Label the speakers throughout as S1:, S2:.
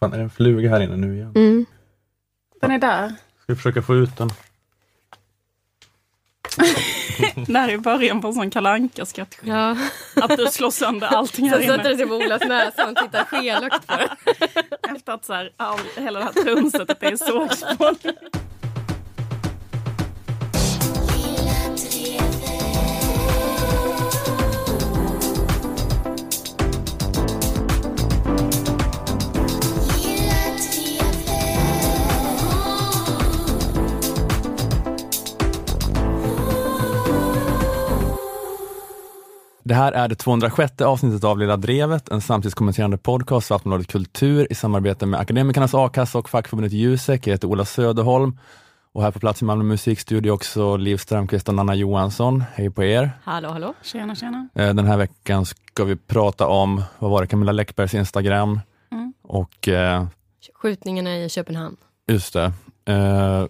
S1: Fan, är det en fluga här inne nu igen?
S2: Mm.
S3: Den är där.
S1: Ska vi försöka få ut den?
S3: Det här är början på en sån kalanka strategi
S2: Ja.
S3: Att du slår sönder allting här
S2: Sen sätter
S3: inne.
S2: du sig på Olas näsa och tittar skelögt på.
S3: Efter att så här, all, hela det här det är sågspån.
S1: Det här är det 206 avsnittet av Lilla Drevet, en samtidskommenterande podcast för Aftonbladet Kultur i samarbete med Akademikernas A-kassa och fackförbundet Jusek. Jag heter Ola Söderholm och här på plats i Malmö musikstudio också Liv Strömquist och Nanna Johansson. Hej på er!
S2: Hallå, hallå.
S3: Tjena, tjena.
S1: Eh, Den här veckan ska vi prata om, vad var det, Camilla Läckbergs Instagram
S3: Mm.
S1: och eh,
S2: Skjutningarna i Köpenhamn.
S1: Just det. Eh,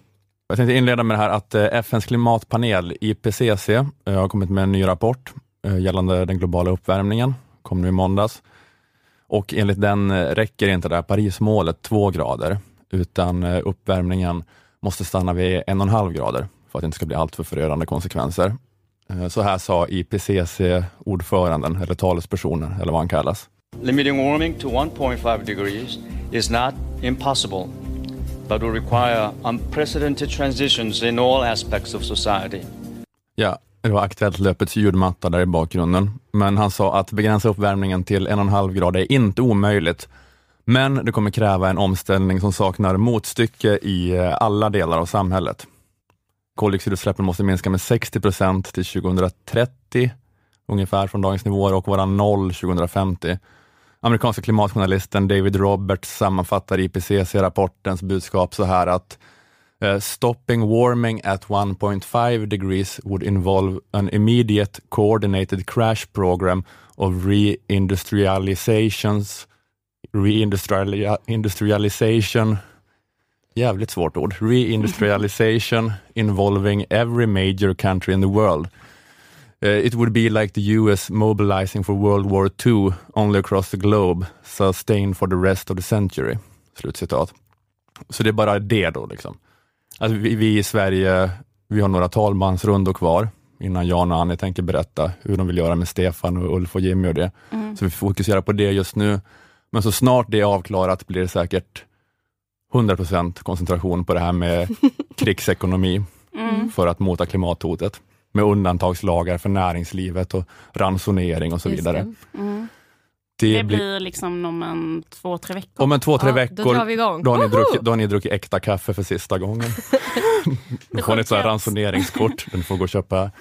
S1: jag tänkte inleda med det här att eh, FNs klimatpanel IPCC eh, har kommit med en ny rapport gällande den globala uppvärmningen. Kom nu i måndags. Och enligt den eh, räcker inte det här Parismålet två grader, utan eh, uppvärmningen måste stanna vid en och en halv grader för att det inte ska bli alltför förödande konsekvenser. Eh, Så här sa IPCC-ordföranden, eller talespersonen, eller vad han kallas.
S4: Limiting warming to 1.5 degrees is not impossible, but will require unprecedented transitions in all aspects of society.
S1: Ja, det var Aktuellt löpets ljudmatta där i bakgrunden. Men han sa att begränsa uppvärmningen till en och en halv grad är inte omöjligt. Men det kommer kräva en omställning som saknar motstycke i eh, alla delar av samhället. Koldioxidutsläppen måste minska med 60 procent till 2030, ungefär från dagens nivåer och vara noll 2050. Amerikanska klimatjournalisten David Roberts sammanfattar IPCC-rapportens budskap så här att Uh, stopping warming at 1.5 degrees would involve an immediate coordinated crash program of reindustrializations, reindustrialization, jävligt svårt ord, reindustrialization involving every major country in the world. Uh, it would be like the US mobilizing for World War II only across the globe, sustained for the rest of the century. Slutcitat. Så det är bara det då liksom. Alltså vi, vi i Sverige, vi har några talmansrundor kvar innan Jan och Annie tänker berätta hur de vill göra med Stefan och Ulf och Jimmy och det. Så vi fokuserar på det just nu. Men så snart det är avklarat blir det säkert 100% koncentration på det här med krigsekonomi för att mota klimathotet. Med undantagslagar för näringslivet och ransonering och så vidare.
S2: det.
S1: Det
S3: Det
S1: blir,
S3: blir liksom om en två, tre veckor.
S1: om en två, tre
S2: Ja,
S1: veckor,
S2: Då drar vi igång.
S1: Då har, ni
S2: Woho!
S1: druckit, då har ni druckit äkta kaffe för sista gången. Då får ni ett ransoneringskort. Du får gå och köpa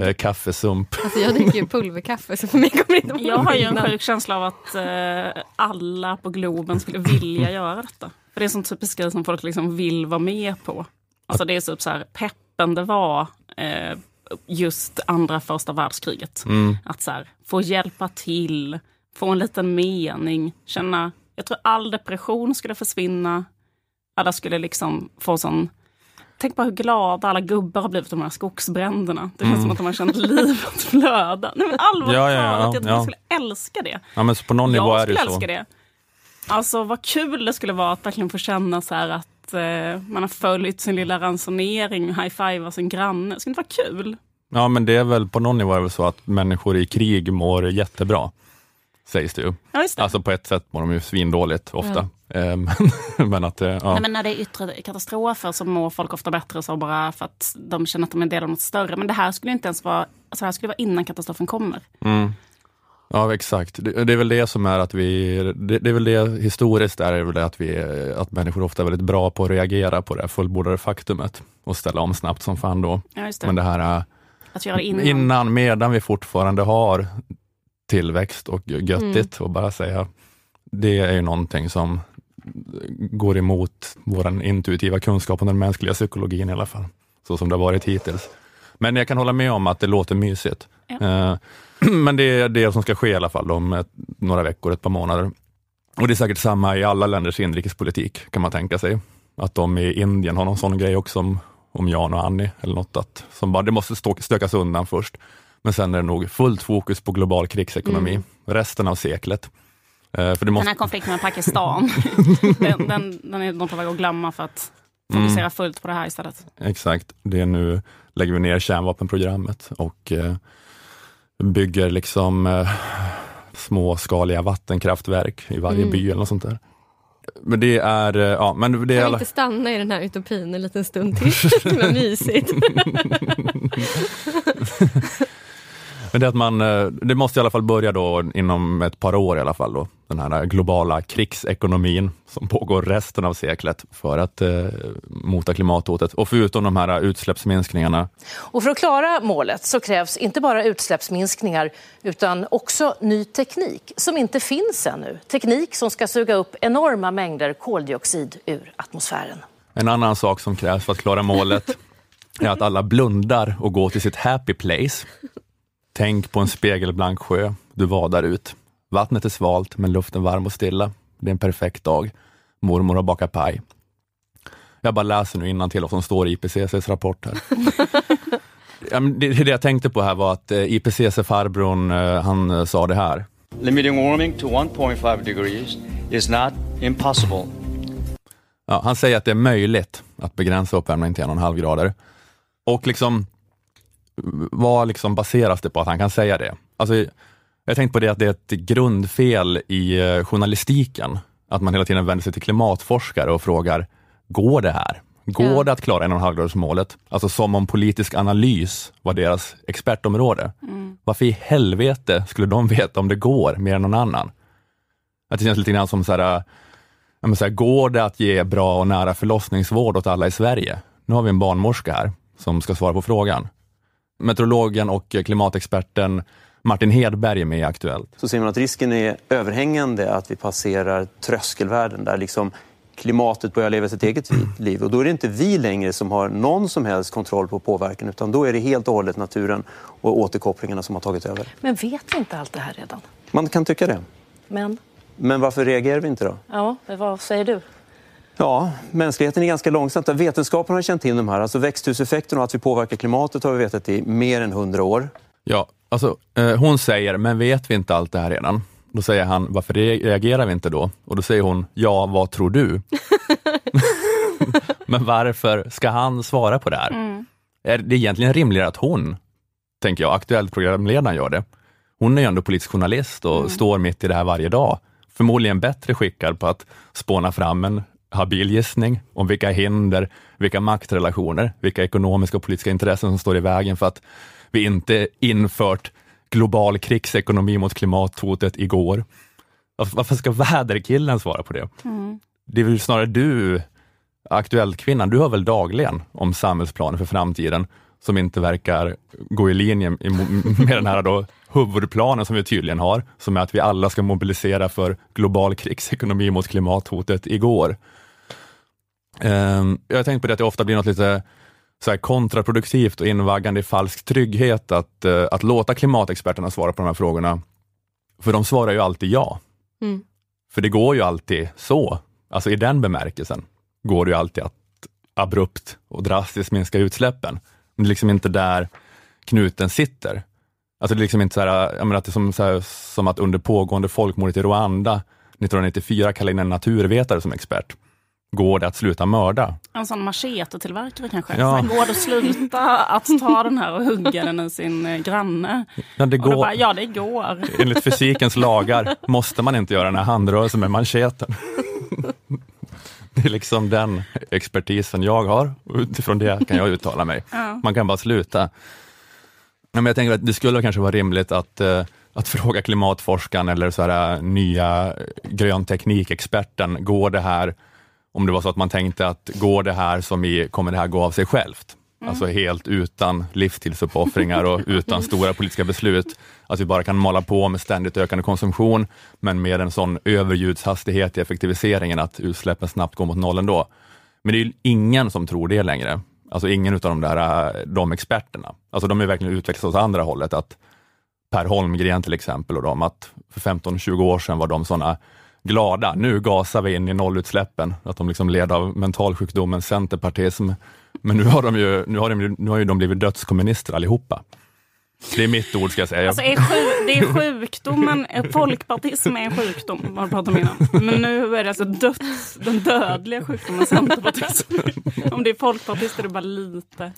S1: eh, kaffesump.
S2: Alltså jag dricker ju pulverkaffe så för mig kommer det inte
S3: Jag har ju en sjuk känsla av att eh, alla på Globen skulle vilja göra detta. För det är sån typisk grej som folk liksom vill vara med på. Alltså det är typ så här peppen det var eh, just andra första världskriget.
S1: Mm.
S3: Att så här, få hjälpa till, få en liten mening, känna, jag tror all depression skulle försvinna. Alla skulle liksom få sån Tänk på hur glada alla gubbar har blivit av de här skogsbränderna. Det känns som att de har känt livet flöda. Nej, men allvarligt
S1: Ja, ja, ja,
S3: jag tror
S1: ja.
S3: jag skulle älska det.
S1: Ja, men så på någon nivå
S3: Jag
S1: är det ju så.
S3: älska det. Alltså vad kul det skulle vara att verkligen få känna så här att eh, man har följt sin lilla ransonering, high-fivar sin granne. Skulle inte vara kul?
S1: Ja, men det är väl på någon nivå är det väl så att människor i krig mår jättebra. Sägs det ju.
S3: Ja, just det.
S1: Alltså på ett sätt mår de ju svindåligt ofta. Eh, Men, att, eh, ja.
S3: Nej, men när det är yttre katastrofer så mår folk ofta bättre så bara för att de känner att de är en del av något större. Men det här skulle inte ens vara, alltså det här skulle vara innan katastrofen kommer.
S1: Mm. Ja, exakt. Det, det är väl det som är att vi, det, det är väl det historiskt är det väl det att vi, att människor ofta är väldigt bra på att reagera på det fullbordade faktumet och ställa om snabbt som fan då.
S3: Ja, just det.
S1: Men det här eh,
S3: att göra det innan.
S1: innan, medan vi fortfarande har tillväxt och göttigt och bara säga, det är ju någonting som går emot vår intuitiva kunskap om den mänskliga psykologin i alla fall, så som det har varit hittills. Men jag kan hålla med om att det låter mysigt.
S3: Ja.
S1: Eh, Men det är det som ska ske i alla fall om ett, några veckor, ett par månader. Och det är säkert samma i alla länders inrikespolitik, kan man tänka sig. Att de i Indien har någon sån grej också om, om Jan och Annie eller något, att, som bara, det måste stökas undan först. Men sen är det nog fullt fokus på global krigsekonomi resten av seklet. Eh, för det
S3: Den
S1: måste,
S3: här konflikten med Pakistan, den, den, den är de på väg att glömma för att fokusera
S1: Mm.
S3: fullt på det här istället.
S1: exakt, det är nu lägger vi ner kärnvapenprogrammet och eh, bygger liksom eh, småskaliga vattenkraftverk i varje
S2: Mm.
S1: by eller något sånt där. Men det är, eh, ja men det är
S2: Kan vi
S1: alla...
S2: inte stanna i den här utopin en liten stund till? Himla mysigt.
S1: Men det att man, eh, det måste i alla fall börja då inom ett par år i alla fall då, den här globala krigsekonomin som pågår resten av seklet för att eh, mota klimathotet. Och förutom de här utsläppsminskningarna,
S5: Och för att klara målet så krävs inte bara utsläppsminskningar utan också ny teknik som inte finns ännu. Teknik som ska suga upp enorma mängder koldioxid ur atmosfären.
S1: en annan sak som krävs för att klara målet är att alla blundar och går till sitt happy place. Tänk på en spegelblank sjö, du vadar ut. Vattnet är svalt men luften varm och stilla. Det är en perfekt dag. Mormor har bakat paj. Jag bara läser nu till vad som står i IPCCs rapport här. Det, det jag tänkte på här var att eh, IPCC-farbrorn, eh, han eh, sa det här.
S4: Limiting warming to 1.5 degrees is not impossible,
S1: Ja, han säger att det är möjligt att begränsa uppvärmningen till en och en halv grader. Och liksom, vad liksom baseras det på att han kan säga det? Alltså, jag tänkte på det att det är ett grundfel i eh, journalistiken, att man hela tiden vänder sig till klimatforskare och frågar, går det här? Går
S2: Ja.
S1: det att klara en och en halv graders målet? Alltså som om politisk analys var deras expertområde. Varför i helvete skulle de veta om det går mer än någon annan? Att det känns lite grann som så här, så här, går det att ge bra och nära förlossningsvård åt alla i Sverige? Nu har vi en barnmorska här som ska svara på frågan. Meteorologen och klimatexperten Martin Hedberg är med i Aktuellt.
S6: så ser man att risken är överhängande att vi passerar tröskelvärden där liksom klimatet börjar leva sitt eget liv. Och då är det inte vi längre som har någon som helst kontroll på påverkan utan då är det helt och hållet naturen och återkopplingarna som har tagit över.
S5: Men vet vi inte allt det här redan?
S6: Man kan tycka det.
S5: Men,
S6: Men varför reagerar vi inte då?
S5: ja, vad säger du?
S6: Ja, mänskligheten är ganska långsamt. Vetenskapen har känt till de här. Alltså växthuseffekten och att vi påverkar klimatet har vi vetat i mer än hundra år.
S1: Ja, alltså, eh, hon säger, men vet vi inte allt det här redan? Då säger han, varför re- reagerar vi inte då? Och då säger hon, ja, vad tror du? men varför ska han svara på det här? Är det egentligen rimligare att hon, tänker jag, aktuellt programledaren gör det? Hon är ju ändå politisk journalist och står mitt i det här varje dag. Förmodligen bättre skickad på att spåna fram en habil gissning om vilka hinder, vilka maktrelationer, vilka ekonomiska och politiska intressen som står i vägen för att vi inte infört global krigsekonomi mot klimathotet igår. Varför ska väderkillen svara på det? Det är väl snarare du, Aktuellt-kvinnan, du har väl dagligen om samhällsplaner för framtiden som inte verkar gå i linje med den här då huvudplanen som vi tydligen har, som är att vi alla ska mobilisera för global krigsekonomi mot klimathotet igår. Ehm, Jag har tänkt på det att det ofta blir något lite så kontraproduktivt och invaggande i falsk trygghet att, eh, att låta klimatexperterna svara på de här frågorna. För de svarar ju alltid ja.
S2: Mm.
S1: För det går ju alltid så, alltså i den bemärkelsen, går det ju alltid att abrupt och drastiskt minska utsläppen. Men det är liksom inte där knuten sitter. Alltså det är liksom inte så här, jag menar att det är som, här, som att under pågående folkmordet i Rwanda 1994 kalla in en naturvetare som expert. Går det att sluta mörda?
S3: En sån machetotillverkare kanske.
S1: Ja.
S3: Sen går det att sluta att ta den här och hugga den i sin eh, granne.
S1: Ja, det går.
S3: bara, ja det går.
S1: Enligt fysikens lagar måste man inte göra den här handrörelsen med mancheten. Det är liksom den expertisen jag har utifrån det kan jag uttala mig. Man kan bara sluta. Ja, Men jag tänker att det skulle kanske vara rimligt att, eh, att fråga klimatforskaren eller så här, eh, nya grön teknikexperten, går det här, om det var så att man tänkte att går det här som i, kommer det här gå av sig självt? Alltså helt utan livstidsuppoffringar och utan stora politiska beslut. Att vi bara kan mala på med ständigt ökande konsumtion, men med en sån överljudshastighet i effektiviseringen att utsläppen snabbt går mot noll ändå. Men det är ju ingen som tror det längre. Alltså ingen av de där eh, de experterna. Alltså de är verkligen utvecklats åt andra hållet. Att Per Holmgren till exempel och de, att för 15-20 år sedan var de sådana glada. Nu gasar vi in i nollutsläppen. Att de liksom led av mentalsjukdomen centerpartism. Men nu har de ju, nu har de, ju- nu har ju de blivit dödskommunister allihopa. Det är mitt ord ska jag säga.
S3: Alltså är sju, det är sjukdomen, folkpartism är en sjukdom, vad du pratade om innan. Men nu är det alltså döds, den dödliga sjukdomen centerpartism. Om det är folkpartist är det bara lite.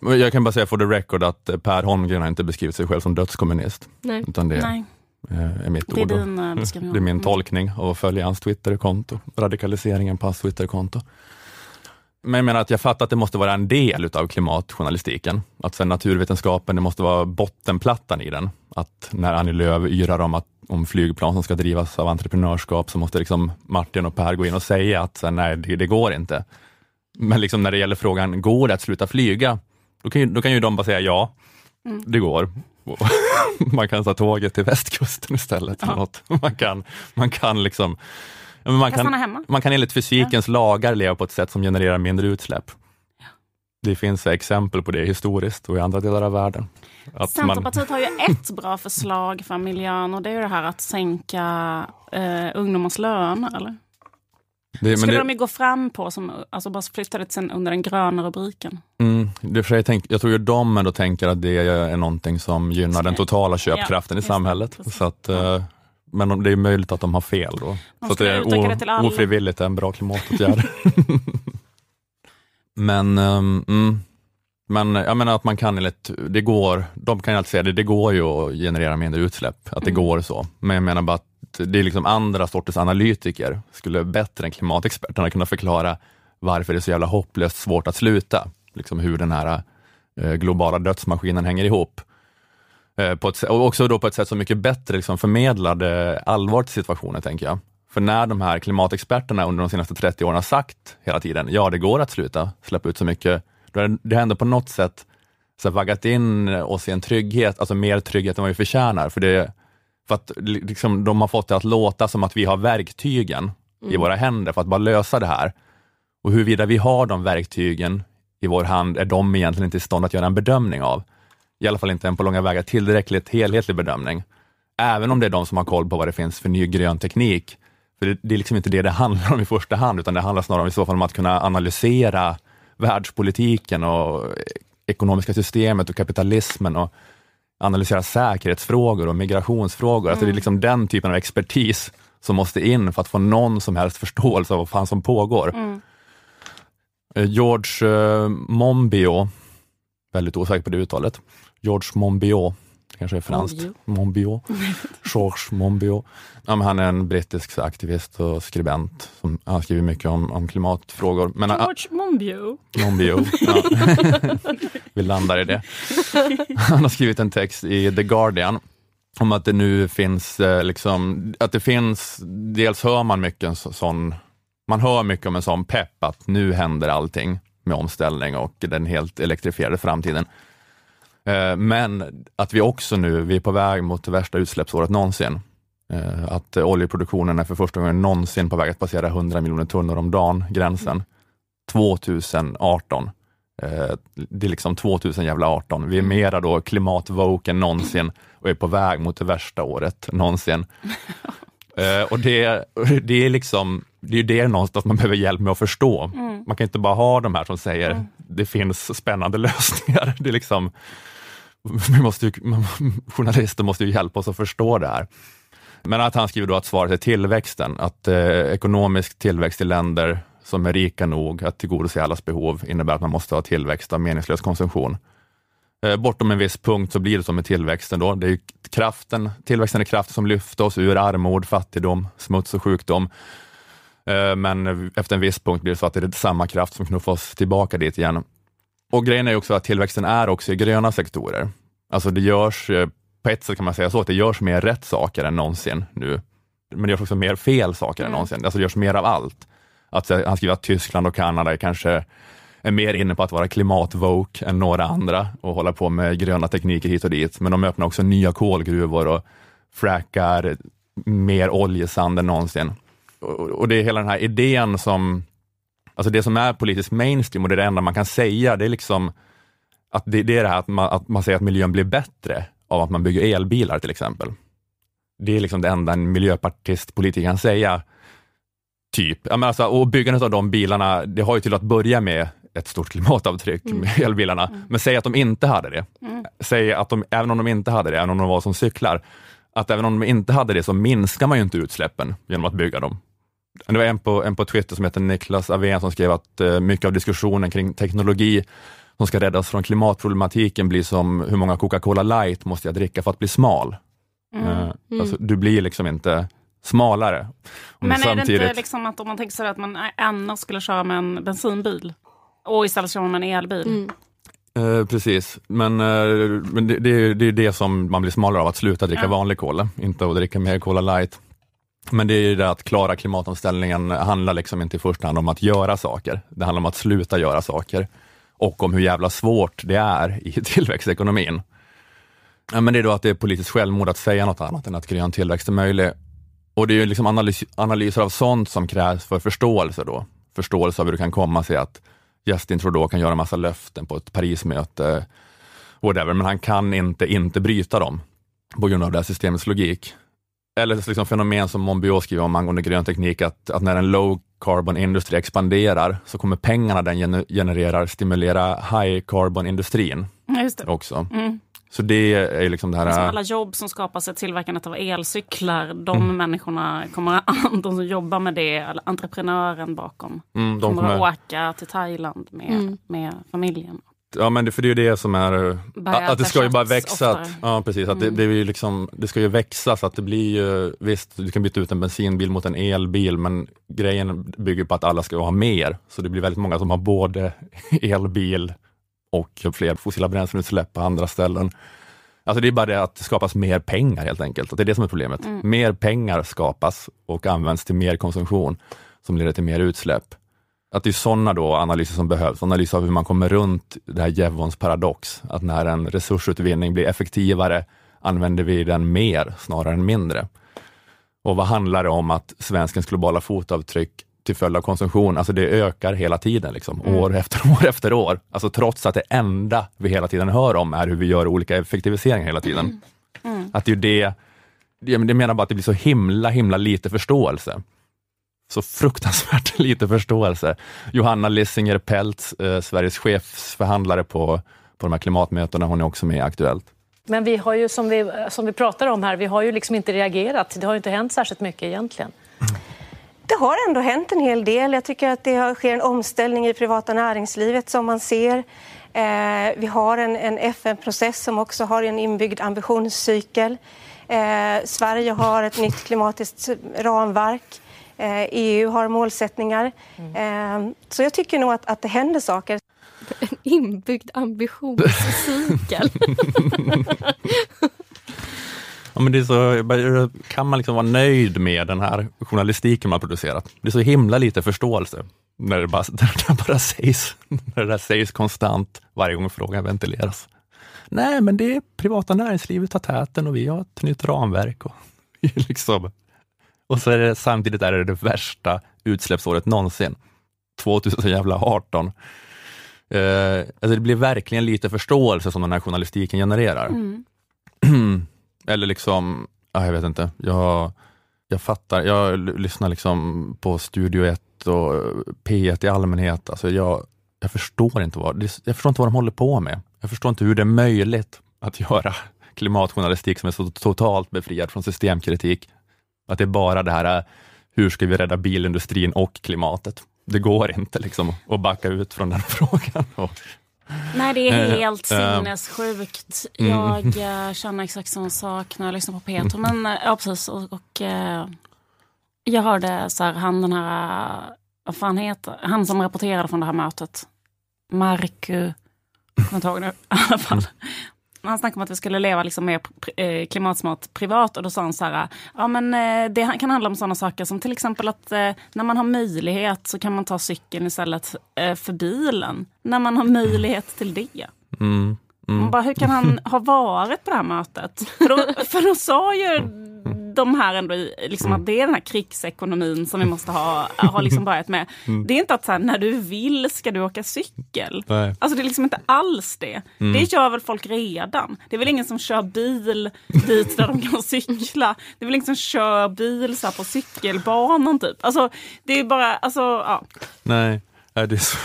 S3: Det.
S1: Jag kan bara säga for the record att Per Holmgren har inte beskrivit sig själv som dödskommunist.
S2: Nej.
S1: Utan det
S3: Nej,
S1: eh, är mitt
S3: det är
S1: ord.
S3: din eh, beskrivning.
S1: Det är min tolkning av att följa hans Twitterkonto. Radikaliseringen på hans Twitterkonto. Men jag menar att jag fattar att det måste vara en del utav klimatjournalistiken. Att sen naturvetenskapen, det måste vara bottenplattan i den. Att när Annie Lööf yrar om, att, om flygplan som ska drivas av entreprenörskap så måste liksom Martin och Per gå in och säga att här, nej, det, det går inte. Men liksom när det gäller frågan, går det att sluta flyga? Då kan ju, då kan ju de bara säga ja,
S3: Mm.
S1: det går. Man kan ta tåget till västkusten istället.
S3: Ja.
S1: något. Man, kan, man kan liksom ja, men man
S3: Kan
S1: man kan enligt fysikens lagar leva på ett sätt som genererar mindre utsläpp. Det finns exempel på det historiskt och i andra delar av världen. Att man,
S3: Centerpartiet har ju ett bra förslag för miljön och det är ju det här att sänka eh, ungdomars lön. Eller?
S1: Det, men
S3: skulle
S1: det,
S3: de ju gå fram på, som, alltså bara flytta det sen under den gröna rubriken.
S1: mm, det för jag, tänk, jag tror ju de ändå tänker att det är någonting som gynnar den totala köpkraften
S3: Ja,
S1: i samhället.
S3: precis.
S1: Så att, eh, men om- det är möjligt att de har fel då.
S3: De
S1: så det är
S3: alla.
S1: ofrivilligt en bra klimatåtgärd. men, mm, men jag menar att man kan enligt, det går, de kan ju alltid säga det, det går ju att generera mindre utsläpp, att det
S3: Mm.
S1: går så. Men jag menar bara att det är liksom andra sorters analytiker skulle bättre än klimatexperterna kunna förklara varför det är så jävla hopplöst svårt att sluta. Liksom hur den här eh, globala dödsmaskinen hänger ihop. Eh, på ett, och också då på ett sätt som mycket bättre liksom förmedlade allvaret i situationen, tänker jag. För när de här klimatexperterna under de senaste 30 åren har sagt hela tiden, ja det går att sluta släppa ut så mycket, då är det- har ändå på något sätt så vaggat in oss i en trygghet, alltså mer trygghet än vad vi förtjänar. För, det, för att liksom, de har fått det att låta som att vi har verktygen i våra händer för att bara lösa det här. Och huruvida vi har de verktygen i vår hand är de egentligen inte i stånd att göra en bedömning av. I alla fall inte en på långa vägar tillräckligt helhetlig bedömning. Även om det är de som har koll på vad det finns för ny grön teknik. För det, det är liksom inte det det handlar om i första hand, utan det handlar snarare om, i så fall om att kunna analysera världspolitiken och ekonomiska systemet och kapitalismen och analysera säkerhetsfrågor och migrationsfrågor. Alltså det är liksom den typen av expertis som måste in för att få någon som helst förståelse av vad fan som pågår.
S3: Mm.
S1: Eh, George eh, Monbiot, väldigt osäker på det uttalet, George Monbiot, kanske är franskt, Monbiot, George Monbiot. Ja, han är en brittisk aktivist och skribent, som, han skriver mycket om, om klimatfrågor. Men,
S3: George Monbiot.
S1: Monbiot, ja. vi landar i det. Han har skrivit en text i The Guardian om att det nu finns, eh, liksom, att det finns, dels hör man mycket en sån, man hör mycket om en sån pepp att nu händer allting med omställning och den helt elektrifierade framtiden. Eh, men att vi också nu, vi är på väg mot det värsta utsläppsåret någonsin. Eh, att oljeproduktionen är för första gången någonsin på väg att passera 100 miljoner tunnor om dagen, gränsen. 2018. Eh, Det är liksom 2000 jävla 18. Vi är mera då klimatvoke än någonsin och är på väg mot det värsta året någonsin. Eh, Och det, det är liksom, det är det någonstans man behöver hjälp med att förstå. Man kan inte bara ha de här som säger det finns spännande lösningar. Det är liksom, vi måste ju, journalister måste ju hjälpa oss att förstå det här. Men att han skriver då att svaret är tillväxten, att eh, ekonomisk tillväxt i länder som är rika nog att tillgodose allas behov innebär att man måste ha tillväxt av meningslös konsumtion. Eh, bortom en viss punkt så blir det så med tillväxten då. Det är kraften, tillväxten är kraften som lyfter oss ur armod, fattigdom, smuts och sjukdom. Eh, men efter en viss punkt blir det så att det är samma kraft som knuffar oss tillbaka dit igen. Och grejen är också att tillväxten är också i gröna sektorer. Alltså det görs, eh, på ett sätt kan man säga så, att det görs mer rätt saker än någonsin nu. Men det görs också mer fel saker än någonsin. Alltså det görs mer av allt. Att, han skriver att Tyskland och Kanada är kanske är mer inne på att vara klimatvoke än några andra och hålla på med gröna tekniker hit och dit. Men de öppnar också nya kolgruvor och frackar mer oljesand än någonsin. Och, och det är hela den här idén som, alltså det som är politisk mainstream och det är det enda man kan säga, det är liksom att det, det är det här att man, att man säger att miljön blir bättre av att man bygger elbilar till exempel. Det är liksom det enda en miljöpartist politiker kan säga. Typ. Ja, men alltså, och byggandet av de bilarna, det har ju till att börja med ett stort klimatavtryck med elbilarna. Men säg att de inte hade det. Säg att de, även om de inte hade det, även om de var som cyklar, att även om de inte hade det så minskar man ju inte utsläppen genom att bygga dem. Det var en på, en på Twitter som heter Niklas Avén som skrev att eh, mycket av diskussionen kring teknologi som ska räddas från klimatproblematiken blir som hur många Coca-Cola light måste jag dricka för att bli smal? Eh, Alltså, du blir liksom inte smalare.
S3: Men är det inte liksom att om man tänker sig att man annars skulle köra med en bensinbil och istället köra med en elbil.
S1: Eh, precis, men, eh, men det, det, är- det är det som man blir smalare av, att sluta dricka
S3: Ja.
S1: vanlig cola, inte att dricka mer Cola light. Men det är ju det att klara klimatomställningen handlar liksom inte i första hand om att göra saker. Det handlar om att sluta göra saker och om hur jävla svårt det är i tillväxtekonomin. Ja, men det är då att det är politiskt självmord att säga något annat än att grön tillväxt är möjlig. Och det är ju liksom analys, analyser av sånt som krävs för förståelse då. Förståelse av hur det kan komma sig att Justin Trudeau kan göra en massa löften på ett Parismöte, whatever, men han kan inte inte bryta dem på grund av det här systemets logik. Eller liksom fenomen som Monbiot skriver om angående grön teknik, att, att när en low carbon industri expanderar så kommer pengarna den gener- genererar stimulera high carbon industrin också.
S3: Mm.
S1: Så det är liksom det här...
S3: Alltså alla jobb som skapas i tillverkandet av elcyklar, de människorna kommer, de som jobbar med det, eller entreprenören bakom,
S1: mm, de
S3: kommer,
S1: kommer,
S3: att åka till Thailand med, med familjen.
S1: ja, men det, för det är ju det som är...
S3: Börja
S1: Att det ska ju bara växa. Att, ja, precis. Att det, det, är ju liksom, det ska ju växa så att det blir ju, visst, du kan byta ut en bensinbil mot en elbil, men grejen bygger på att alla ska ha mer. Så det blir väldigt många som har både elbil och fler fossila bränsleutsläpp på andra ställen. Alltså det är bara det att det skapas mer pengar helt enkelt. Det är det som är problemet. Mer pengar skapas och används till mer konsumtion som leder till mer utsläpp. Att det är sådana då analyser som behövs, analys av hur man kommer runt det här Jevons paradox, att när en resursutvinning blir effektivare använder vi den mer snarare än mindre. Och vad handlar det om att svenskens globala fotavtryck till följd av konsumtion, alltså det ökar hela tiden, liksom, år efter år efter år. Alltså trots att det enda vi hela tiden hör om är hur vi gör olika effektiviseringar hela tiden. Att det är det, det menar bara att det blir så himla, himla lite förståelse. Så fruktansvärt lite förståelse. Johanna Lissinger Peltz, eh, Sveriges chefsförhandlare på, på de här klimatmötena, hon är också med i Aktuellt.
S5: Men vi har ju, som vi, som vi pratar om här, vi har ju liksom inte reagerat. Det har ju inte hänt särskilt mycket egentligen.
S7: Det har ändå hänt en hel del. Jag tycker att det har- sker en omställning i privata näringslivet som man ser. Eh, vi har en, en FN-process som också har en inbyggd ambitionscykel. Eh, Sverige har ett nytt klimatiskt ramverk. Eh, EU har målsättningar. Eh, så jag tycker nog att, att det händer saker.
S2: Inbyggd ambitionscykel.
S1: Ja, men det så, kan man liksom vara nöjd med den här journalistiken man producerat? Det är så himla lite förståelse när det bara, när det bara sägs, när det där sägs konstant varje gång frågan ventileras. Nej, men det är privata näringslivet tar täten och vi har ett nytt ramverk. Och, liksom. och så är det, samtidigt är det det värsta utsläppsåret någonsin. 2018. Eh, alltså det blir verkligen lite förståelse som den här journalistiken genererar. Eller liksom, jag vet inte, jag, jag fattar, jag lyssnar liksom på Studio 1 och eh, P1 i allmänhet. Alltså jag, jag, förstår inte vad, jag förstår inte vad de håller på med. Jag förstår inte hur det är möjligt att göra klimatjournalistik som är så totalt befriad från systemkritik. Att det är bara det här, eh, hur ska vi rädda bilindustrin och klimatet? Det går inte liksom att backa ut från den frågan. Och,
S3: Nej, det är
S1: Eh,
S3: helt
S1: eh,
S3: sinnessjukt.
S1: mm.
S3: Jag eh, känner exakt samma sak när jag lyssnar på Peter. Men eh, ja, precis. Och, och jag hörde så här, han den här, vad fan heter, han som rapporterade från det här mötet. Marku, jag kommer inte ihåg nu i alla fall. Han snackade om att vi skulle leva liksom mer eh, klimatsmart privat och då sa han så här, ja men eh, det kan handla om sådana saker som till exempel att eh, när man har möjlighet så kan man ta cykeln istället för bilen. När man har möjlighet till det.
S1: mm,
S3: Man bara, hur kan han ha varit på det här mötet? För då, för då sa ju de här ändå i, liksom att det är den här krigsekonomin som vi måste ha, ha liksom börjat med. Det är inte att så här, när du vill ska du åka cykel.
S1: Nej.
S3: Alltså det är liksom inte alls det. Det gör väl folk redan. Det är väl ingen som kör bil dit där de kan cykla. Det är väl ingen som kör bil så på cykelbanan typ. Alltså det är bara, alltså ja.
S1: Nej,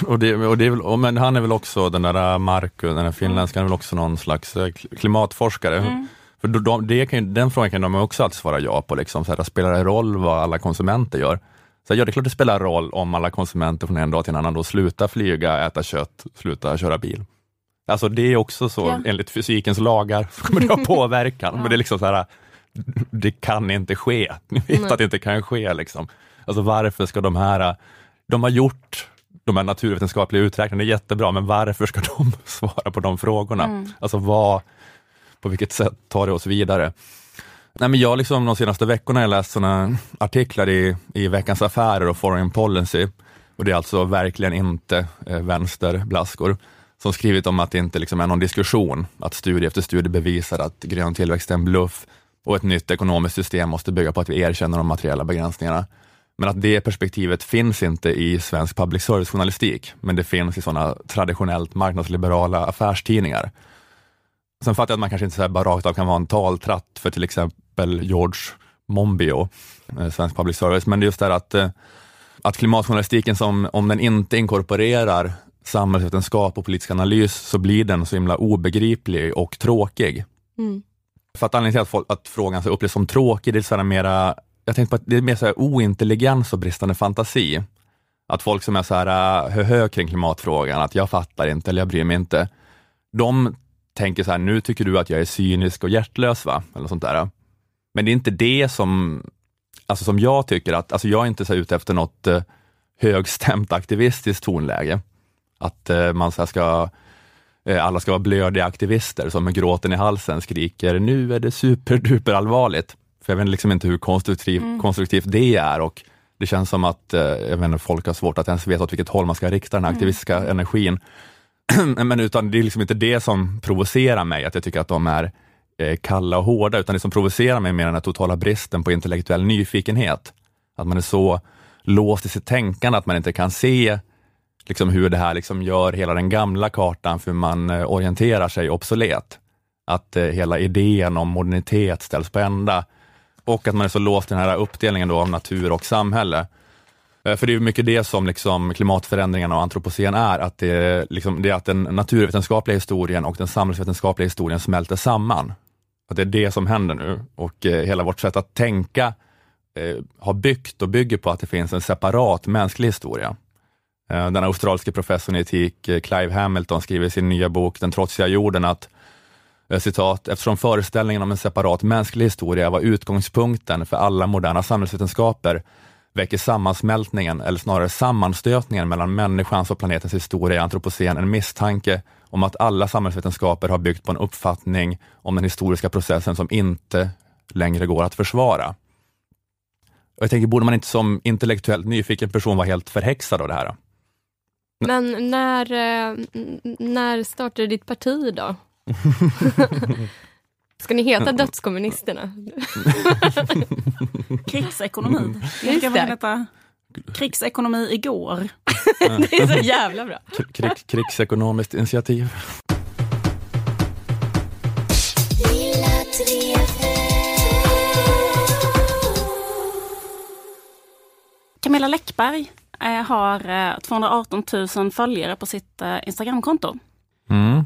S1: och det, och det är väl, och men han är väl också, den där Marko, den där finländskan, är väl också någon slags eh, kl- klimatforskare. För de, de, det kan, den frågan kan de också alltid svara ja på. Liksom, så här, spelar det roll vad alla konsumenter gör? Så här, ja, det är klart det spelar roll om alla konsumenter från en dag till en annan då slutar flyga, äta kött, slutar köra bil. Alltså det är också så,
S3: Ja.
S1: enligt fysikens lagar, så kommer det ha påverkan. Men det är liksom så här, det kan inte ske. Ni vet
S2: Nej.
S1: att det inte kan ske. Liksom. Alltså varför ska de här, de har gjort de här naturvetenskapliga uträkningarna, det är jättebra, men varför ska de svara på de frågorna? Alltså vad, på vilket sätt tar det oss vidare? Nej, men jag liksom de senaste veckorna har jag läst såna artiklar i, i Veckans Affärer och Foreign Policy, och det är alltså verkligen inte eh, vänsterblaskor, som skrivit om att det inte liksom är någon diskussion, att studie efter studie bevisar att grön tillväxt är en bluff och ett nytt ekonomiskt system måste bygga på att vi erkänner de materiella begränsningarna. Men att det perspektivet finns inte i svensk public service-journalistik, men det finns i sådana traditionellt marknadsliberala affärstidningar. Sen fattar jag att man kanske inte så bara rakt av kan vara en taltratt för till exempel George Monbiot, eh, svensk public service, men det är just det här att, eh, att klimatjournalistiken, som, om den inte inkorporerar samhällsvetenskap och politisk analys, så blir den så himla obegriplig och tråkig.
S2: Mm.
S1: För att anledningen till att, folk, att frågan så upplevs som tråkig, det är så mera, jag tänkte på att det är mer så här ointelligens och bristande fantasi. Att folk som är så här uh, hö kring klimatfrågan, att jag fattar inte eller jag bryr mig inte, de tänker så här, nu tycker du att jag är cynisk och hjärtlös va? Eller sånt där. Men det är inte det som, alltså som jag tycker att, alltså jag är inte så ute efter något uh, högstämt aktivistiskt tonläge. Att uh, man så ska Eh, alla ska vara blödiga aktivister som med gråten i halsen skriker nu är det superduper allvarligt. För jag vet liksom inte hur konstruktiv, konstruktivt det är och det känns som att eh, jag vet inte, folk har svårt att ens veta åt vilket håll man ska rikta den här aktivistiska energin. Men utan det är liksom inte det som provocerar mig, att jag tycker att de är eh, kalla och hårda, utan det som provocerar mig är mer den här totala bristen på intellektuell nyfikenhet. Att man är så låst i sitt tänkande att man inte kan se liksom hur det här liksom gör hela den gamla kartan för hur man eh, orienterar sig obsolet. Att eh, hela idén om modernitet ställs på ända och att man är så låst i den här uppdelningen då av natur och samhälle. Eh, för det är ju mycket det som liksom klimatförändringarna och antropocen är, att det, liksom, det är att den naturvetenskapliga historien och den samhällsvetenskapliga historien smälter samman. Att det är det som händer nu och eh, hela vårt sätt att tänka eh, har byggt och bygger på att det finns en separat mänsklig historia. Eh, Den australiske professorn i etik eh, Clive Hamilton skriver i sin nya bok Den trotsiga jorden att eh, citat, eftersom föreställningen om en separat mänsklig historia var utgångspunkten för alla moderna samhällsvetenskaper väcker sammansmältningen, eller snarare sammanstötningen mellan människans och planetens historia i antropocen en misstanke om att alla samhällsvetenskaper har byggt på en uppfattning om den historiska processen som inte längre går att försvara. Och jag tänker, borde man inte som intellektuellt nyfiken person vara helt förhäxad av det här?
S2: Men när, eh, när startade ditt parti då? Ska ni heta dödskommunisterna?
S3: Krigsekonomi.
S2: Just det.
S3: heta krigsekonomi igår.
S2: Det är så jävla bra.
S1: Krig, krigsekonomiskt initiativ.
S3: Camilla Läckberg eh, har eh, 218 000 följare på sitt eh, Instagramkonto.
S1: Mm.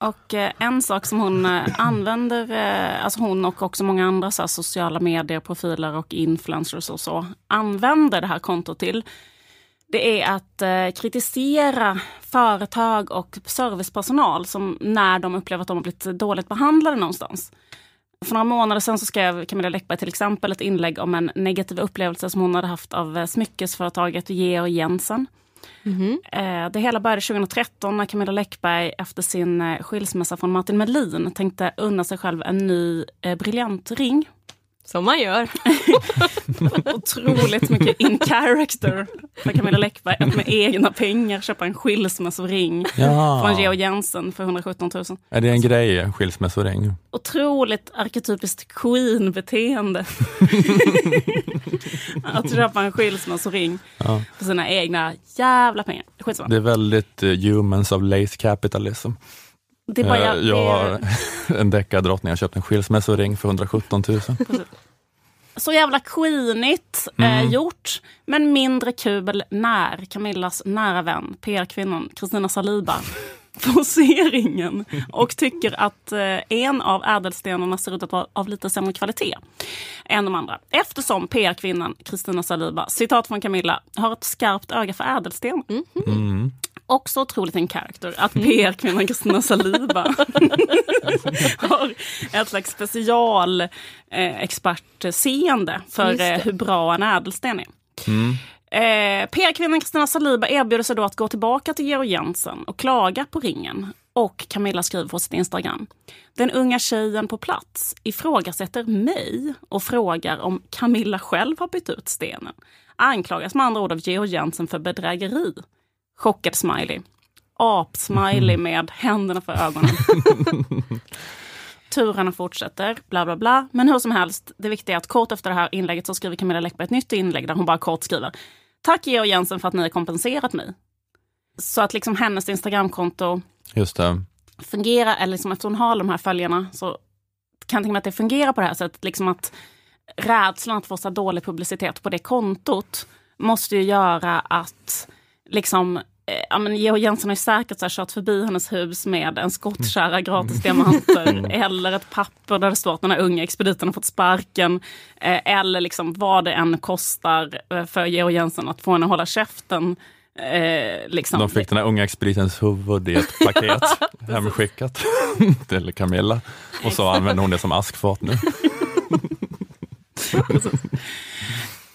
S3: Och eh, en sak som hon eh, använder, eh, alltså hon och också många andra så här, sociala medieprofiler och influencers och så, använder det här kontot till, det är att kritisera företag och servicepersonal som när de upplever att de har blivit dåligt behandlade någonstans. För några månader sedan så skrev Camilla Läckberg till exempel ett inlägg om en negativ upplevelse som hon hade haft av smyckesföretaget Georg Jensen. Eh, Det hela började 2013 när Camilla Läckberg efter sin eh, skilsmässa från Martin Melin tänkte unna sig själv en ny eh, briljantring.
S2: Som man gör.
S3: Otroligt mycket in character för Camilla Läckberg att med egna pengar köpa en skilsmässoring
S1: Ja.
S3: från Georg Jensen för 117 000.
S1: Är det en grej, en skilsmässoring?
S3: Otroligt arketypiskt queen-beteende. att köpa en skilsmässoring
S1: Ja.
S3: för sina egna jävla pengar. Skitsamma.
S1: Det är väldigt eh, humans of lace capitalism.
S3: Det är bara,
S1: Eh,
S3: jag,
S1: jag har en deckardrottning, jag köpt en skilsmässoring för 117 000.
S3: Så jävla queenigt eh, gjort, men mindre kul när Camillas nära vän, PR-kvinnan Kristina Saliba får se ringen och tycker att eh, en av ädelstenarna ser ut att vara av lite sämre kvalitet än de andra. Eftersom PR-kvinnan Kristina Saliba, citat från Camilla, har ett skarpt öga för ädelsten. Också otroligt en character att PR-kvinnan Kristina Saliba har ett slags special eh, expertseende för eh, hur bra en ädelsten är. Eh, PR-kvinnan Kristina Saliba erbjuder sig då att gå tillbaka till Georg Jensen och klaga på ringen. Och Camilla skriver på sitt Instagram. Den unga tjejen på plats ifrågasätter mig och frågar om Camilla själv har bytt ut stenen. Anklagas med andra ord av Georg Jensen för bedrägeri. Chockad smiley. Ap-smiley med händerna för ögonen. Turerna fortsätter, bla bla bla. Men hur som helst, det viktiga är att kort efter det här inlägget så skriver Camilla Läckberg ett nytt inlägg där hon bara kort skriver Tack Georg Jensen för att ni har kompenserat mig. Så att liksom hennes Instagramkonto
S1: Just det.
S3: fungerar, eller liksom eftersom hon har de här följarna så kan jag tänka mig att det fungerar på det här sättet. Liksom att rädslan att få så dålig publicitet på det kontot måste ju göra att liksom eh, Ja, men Georg Jensen har ju säkert så här kört förbi hennes hus med en skottkärra gratis diamanter eller ett papper där det står att den här unga expediten har fått sparken. Eh, eller liksom vad det än kostar eh, för Georg Jensen att få henne att hålla käften. Eh, liksom.
S1: De fick den här unga expeditens huvud i ett paket hemskickat till Camilla. Och så använde hon det som askfat nu.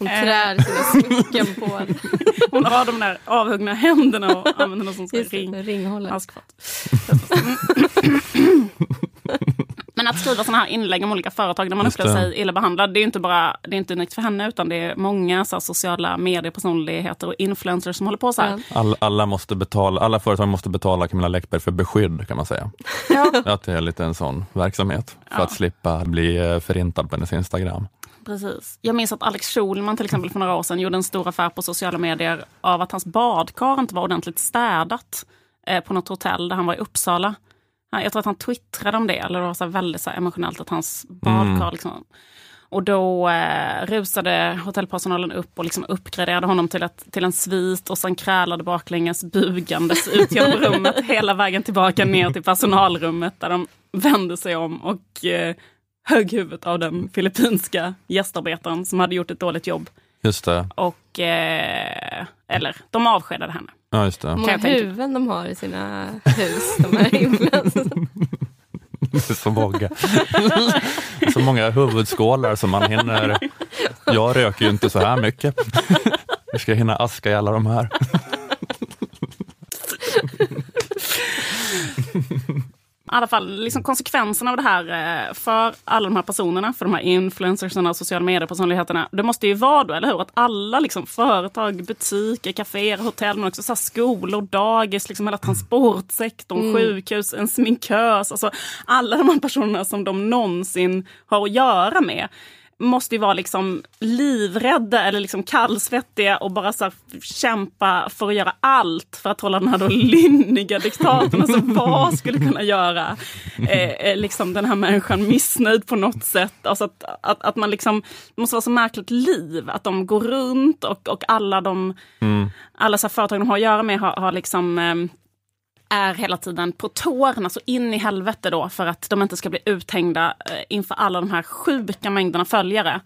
S2: Hon
S3: Eh.
S2: trär sina smycken på en
S3: Hon har de där avhuggna händerna och använder dem som
S2: just
S3: ring.
S2: ringhållare.
S3: Men att skriva sådana här inlägg om olika företag där man
S1: Just
S3: upplever
S1: det.
S3: sig illa behandlad, det är inte bara det är inte unikt för henne, utan det är många så här, sociala mediepersonligheter och influencers som håller på så här.
S2: Ja.
S1: Alla, alla, måste betala, alla företag måste betala Camilla Läckberg för beskydd kan man säga. Att det är lite en sån verksamhet för
S3: Ja.
S1: att slippa bli eh, förintad på hennes Instagram.
S3: Precis. Jag minns att Alex Schulman till exempel för några år sedan gjorde en stor affär på sociala medier av att hans badkar inte var ordentligt städat eh, på något hotell där han var i Uppsala. Jag tror att han twittrade om det, eller det var så väldigt så emotionellt att hans badkar liksom och då eh, rusade hotellpersonalen upp och liksom uppgraderade honom till, ett, till en svit och sen krälade baklänges bugandes ut genom rummet hela vägen tillbaka ner till personalrummet där de vände sig om och eh, högg huvudet av den filippinska gästarbetaren som hade gjort ett dåligt jobb.
S1: Just det.
S3: Och, eh, eller de avskedade henne.
S1: Ja, just det.
S2: Hur många
S3: jag
S2: huvuden de har i sina hus, de här
S1: är så många. så många huvudskålar som man hinner. Jag röker ju inte så här mycket. Vi ska hinna aska i alla de här.
S3: I alla fall liksom konsekvenserna av det här eh, för alla de här personerna, för de här influencersarna och sociala mediepersonligheterna. Det måste ju vara då, eller hur? Att alla liksom, företag, butiker, kaféer, hotell, men också så här skolor, dagis, liksom hela transportsektorn, sjukhus, en sminkös. Alltså alla de här personerna som de någonsin har att göra med måste ju vara liksom livrädda eller liksom kallsvettiga och bara så kämpa för att göra allt för att hålla den här då lynniga diktatorn. Alltså vad skulle kunna göra eh, eh, liksom den här människan missnöjd på något sätt? Alltså att, att, att man liksom, det måste vara så märkligt liv att de går runt och, och alla de alla så här företag de har att göra med har, har liksom eh, är hela tiden på tårna, så in i helvete då för att de inte ska bli uthängda eh, inför alla de här sjuka mängderna följare.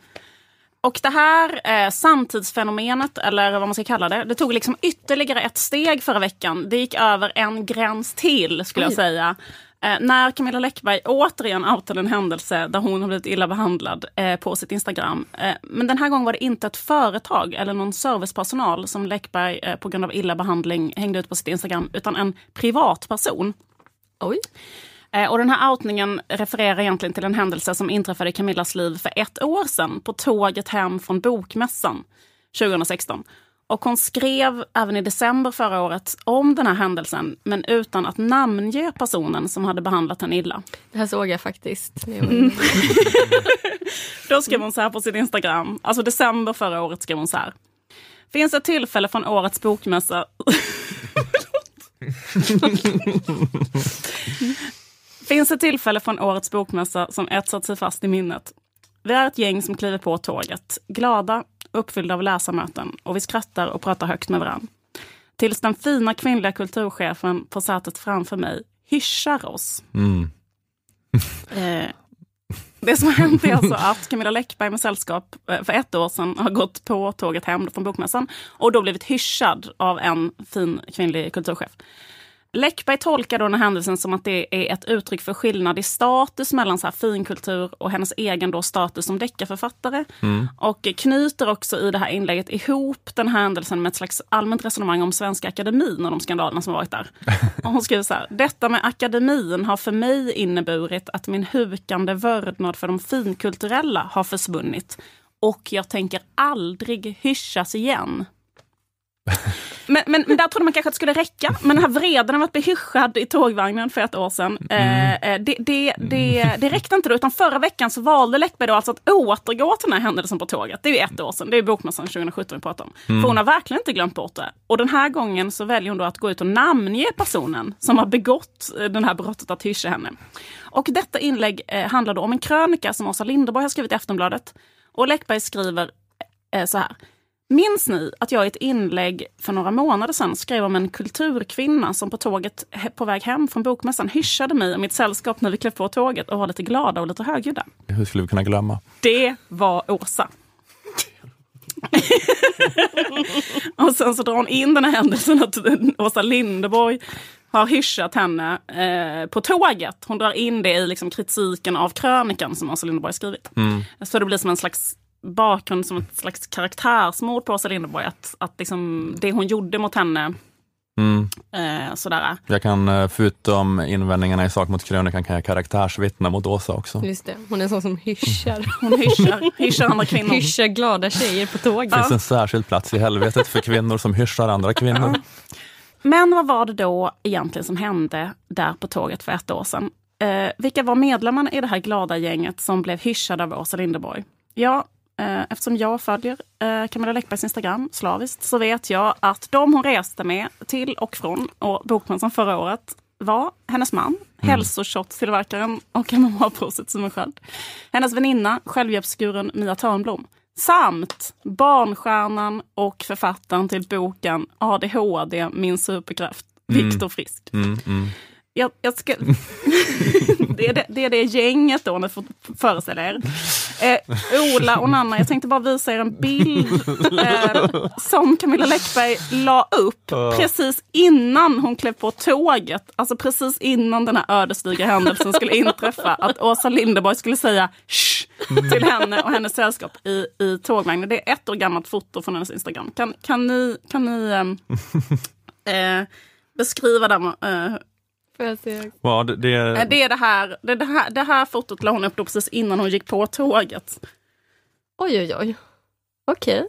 S3: Och det här eh, samtidsfenomenet, eller vad man ska kalla det, det tog liksom ytterligare ett steg förra veckan. Det gick över en gräns till, skulle jag säga. Eh, när Camilla Läckberg återigen outade en händelse där hon har blivit illa behandlad eh, på sitt Instagram. Eh, men den här gången var det inte ett företag eller någon servicepersonal som Läckberg eh, på grund av illa behandling hängde ut på sitt Instagram, utan en privatperson.
S2: Oj.
S3: Eh, Och den här outningen refererar egentligen till en händelse som inträffade i Camillas liv för ett år sedan på tåget hem från Bokmässan 2016. Och hon skrev även i december förra året om den här händelsen men utan att namnge personen som hade behandlat henne illa.
S2: Det här såg jag faktiskt. inne.
S3: Då skrev hon så här på sin Instagram, alltså december förra året skrev hon så här. Finns ett tillfälle från årets bokmässa Finns ett tillfälle från årets bokmässa som etsat sig fast i minnet. Vi är ett gäng som kliver på tåget, glada, uppfyllda av läsarmöten och vi skrattar och pratar högt med varandra. Tills den fina kvinnliga kulturchefen på sätet framför mig hyschar oss.
S1: Mm.
S3: Eh, det som har hänt är alltså att Camilla Läckberg med sällskap eh, för ett år sedan har gått på tåget hem från Bokmässan och då blivit hyschad av en fin kvinnlig kulturchef. Läckberg tolkar då den här händelsen som att det är ett uttryck för skillnad i status mellan så här finkultur och hennes egen då status som deckarförfattare. Och knyter också i det här inlägget ihop den här händelsen med ett slags allmänt resonemang om Svenska Akademin och de skandalerna som varit där. Och hon skriver så här, detta med akademin har för mig inneburit att min hukande vördnad för de finkulturella har försvunnit. Och jag tänker aldrig hyschas igen. Men, men, men där trodde man kanske att det skulle räcka. Men den här vreden av att bli hyschad i tågvagnen för ett år sedan, eh, eh, det, det, det, det räckte inte då. Utan förra veckan så valde Läckberg då alltså att återgå till den här händelsen på tåget. Det är ju ett år sedan, det är Bokmässan 2017 vi pratar om. För hon har verkligen inte glömt bort det. Och den här gången så väljer hon då att gå ut och namnge personen som har begått eh, den här brottet att hyscha henne. Och detta inlägg eh, handlar då om en krönika som Åsa Linderborg har skrivit i Aftonbladet. Och Läckberg skriver eh, så här. Minns ni att jag i ett inlägg för några månader sedan skrev om en kulturkvinna som på tåget på väg hem från Bokmässan hyschade mig och mitt sällskap när vi klev på tåget och var lite glada och lite högljudda?
S1: Hur skulle vi kunna glömma?
S3: Det var Åsa. och sen så drar hon in den här händelsen att Åsa Linderborg har hyschat henne eh, på tåget. Hon drar in det i liksom, kritiken av krönikan som Åsa Linderborg skrivit. Så det blir som en slags bakgrund, som ett slags karaktärsmord på Åsa Linderborg. Att, att liksom, det hon gjorde mot henne,
S1: Mm.
S3: eh, sådär.
S1: Jag kan, eh, förutom invändningarna i sak mot krönikan, kan jag karaktärsvittna mot Åsa också.
S2: Just det, hon är en sån som hyschar.
S3: Hon hyschar, hyschar andra kvinnor.
S2: hyschar glada tjejer på tåget.
S1: Det finns en särskild plats i helvetet för kvinnor som hyschar andra kvinnor.
S3: Men vad var det då egentligen som hände där på tåget för ett år sedan? Eh, vilka var medlemmarna i det här glada gänget som blev hyschade av Åsa Linderborg? Ja, eftersom jag följer eh, Camilla Läckbergs Instagram slaviskt så vet jag att de hon reste med till och från och Bokmässan förra året var hennes man, mm. hälsoshottstillverkaren och MMA-proffset Simon Sköld. Hennes väninna, självhjälpsguren Mia Törnblom. Samt barnstjärnan och författaren till boken ADHD, min superkraft, Viktor Frisk.
S1: Mm, mm.
S3: Jag, jag ska... det, är det, det är det gänget då, ni får föreställa er. Eh, Ola och Nanna, jag tänkte bara visa er en bild eh, som Camilla Läckberg la upp precis innan hon klev på tåget. Alltså precis innan den här ödesdigra händelsen skulle inträffa. Att Åsa Linderborg skulle säga Shh! till henne och hennes sällskap i, i tågvagnen. Det är ett år gammalt foto från hennes Instagram. Kan, kan ni, kan ni ehm, eh, beskriva den?
S2: Får jag se?
S1: Ja, det, det,
S3: Det är det här, det, det här, det här fotot la hon upp då precis innan hon gick på tåget.
S2: Oj, oj, oj. Okej.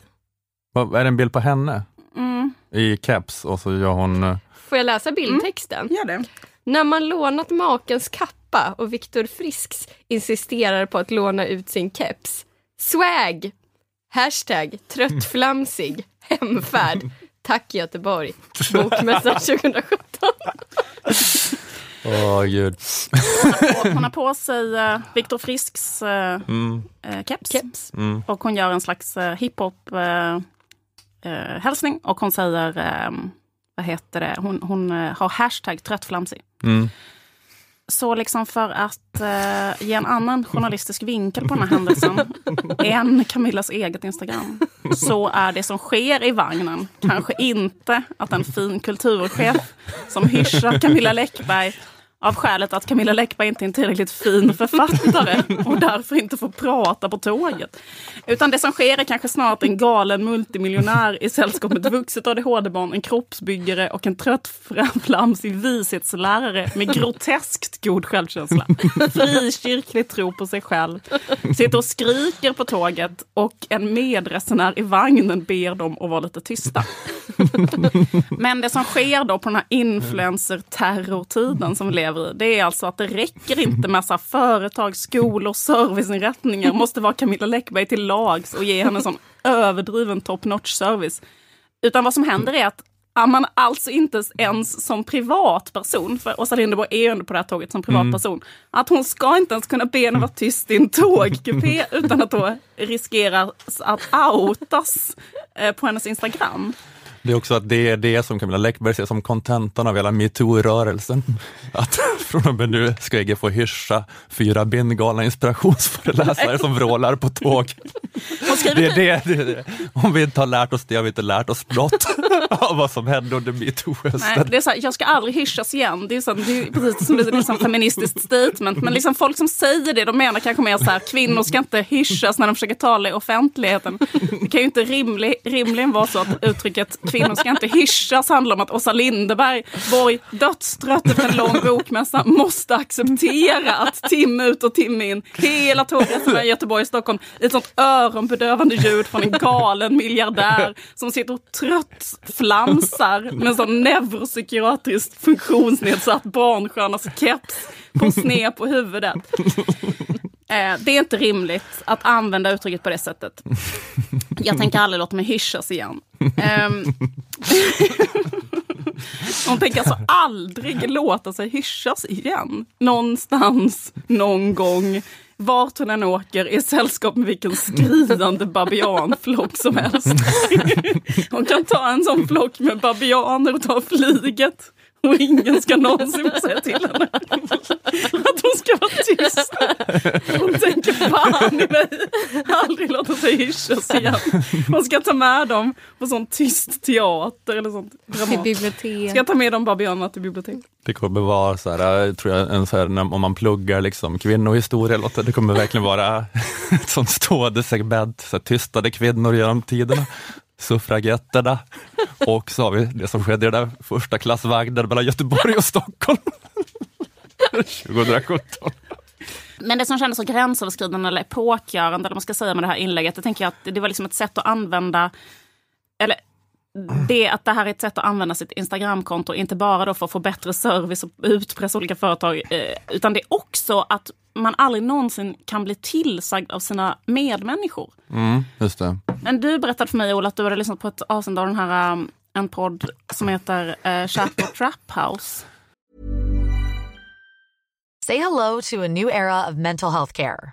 S1: vad, är det en bild på henne?
S3: Mm,
S1: I keps och så gör hon... eh,
S2: Får jag läsa bildtexten?
S3: gör det.
S2: När man lånat makens kappa och Viktor Frisks insisterar på att låna ut sin keps. Swag! Hashtag tröttflamsig. Hemfärd. Tack Göteborg. Bokmässan 2017.
S1: Åh gud.
S3: Och hon har på sig uh, Viktor Frisks eh,
S1: Mm,
S3: eh, keps.
S2: Keps.
S1: mm.
S3: Och hon gör en slags uh, hiphop uh, uh, hälsning och hon säger, ehm, vad heter det, hon, hon eh, har hashtag tröttflamsig.
S1: Mm.
S3: Så liksom för att eh, ge en annan journalistisk vinkel på den här händelsen än Camillas eget Instagram, så är det som sker i vagnen kanske inte att en fin kulturchef som hyschar Camilla Läckberg av skälet att Camilla Läckberg inte är en tillräckligt fin författare och därför inte får prata på tåget. Utan det som sker är kanske snart en galen multimiljonär i sällskap med ett vuxet ADHD-barn, en kroppsbyggare och en trött framflamsig vishetslärare med groteskt god självkänsla. Frikyrklig tro på sig själv. Sitter och skriker på tåget och en medresenär i vagnen ber dem att vara lite tysta. Men det som sker då på den här influencer-terrortiden som vi lever i, det är alltså att det räcker inte med så företag, skolor, serviceinrättningar. måste vara Camilla Läckberg till lags och ge henne en sån överdriven top notch service. Utan vad som händer är att att man alltså inte ens som privatperson, för Åsa Linderborg är ju ändå på det här tåget som privatperson, mm. att hon ska inte ens kunna be henne vara tyst i en tågkupé utan att då riskera att outas eh, på hennes Instagram.
S1: Det är också att det är det som Camilla Läckberg ser som kontentan av hela metoo-rörelsen. Att från och med nu ska jag få hyscha fyra bindgalna inspirationsföreläsare som vrålar på tåg. Det är det, det, är det. Om vi inte har lärt oss det har vi inte lärt oss något av vad som hände under metoo-hösten.
S3: Jag ska aldrig hyschas igen. Det är, så, det är precis som ett liksom feministiskt statement. Men liksom folk som säger det, de menar kanske mer så här, kvinnor ska inte hyschas när de försöker tala i offentligheten. Det kan ju inte rimlig, rimligen vara så att uttrycket kvinnor ska inte hyschas handlar om att Åsa Linderberg, Borg, dödstrött efter en lång bokmässa, måste acceptera att timme ut och timme in, hela tågresan mellan Göteborg och Stockholm, i ett sånt öronbedövande ljud från en galen miljardär som sitter och trött flamsar med en sån neuropsykiatriskt funktionsnedsatt barnstjärnas keps på sned på huvudet. Eh, det är inte rimligt att använda uttrycket på det sättet. Jag tänker aldrig låta mig hyschas igen. Um, hon tänker alltså aldrig låta sig hyschas igen. Någonstans, någon gång, vart hon än åker, i sällskap med vilken skridande babianflock som helst. hon kan ta en sån flock med babianer och ta flyget och ingen ska någonsin säga till henne att hon ska vara tyst. Hon tänker fan i mig, aldrig låta sig hyschas igen. Hon ska ta med dem på sån tyst teater eller sånt
S2: Till bibliotek.
S3: Ska ta med de babianerna till bibliotek.
S1: Det kommer vara så här, tror jag, en så här, om man pluggar liksom kvinnohistoria, det kommer verkligen vara ett sånt stående segment, så här, tystade kvinnor genom tiderna suffragetterna. Och så har vi det som skedde i den där första klassvagnen mellan Göteborg och Stockholm. 2017.
S3: Men det som kändes så gränsöverskridande eller epokgörande, eller man ska säga med det här inlägget, det tänker jag att det var liksom ett sätt att använda, eller det att det här är ett sätt att använda sitt Instagramkonto, inte bara då för att få bättre service och utpressa olika företag, eh, utan det är också att man aldrig någonsin kan bli tillsagd av sina medmänniskor.
S1: Mm, just det.
S3: Men du berättade för mig, Ola, att du hade lyssnat på ett avsnitt av den här, um, en podd som heter uh, Chat Trap House.
S8: Say hello to a new era of mental health care.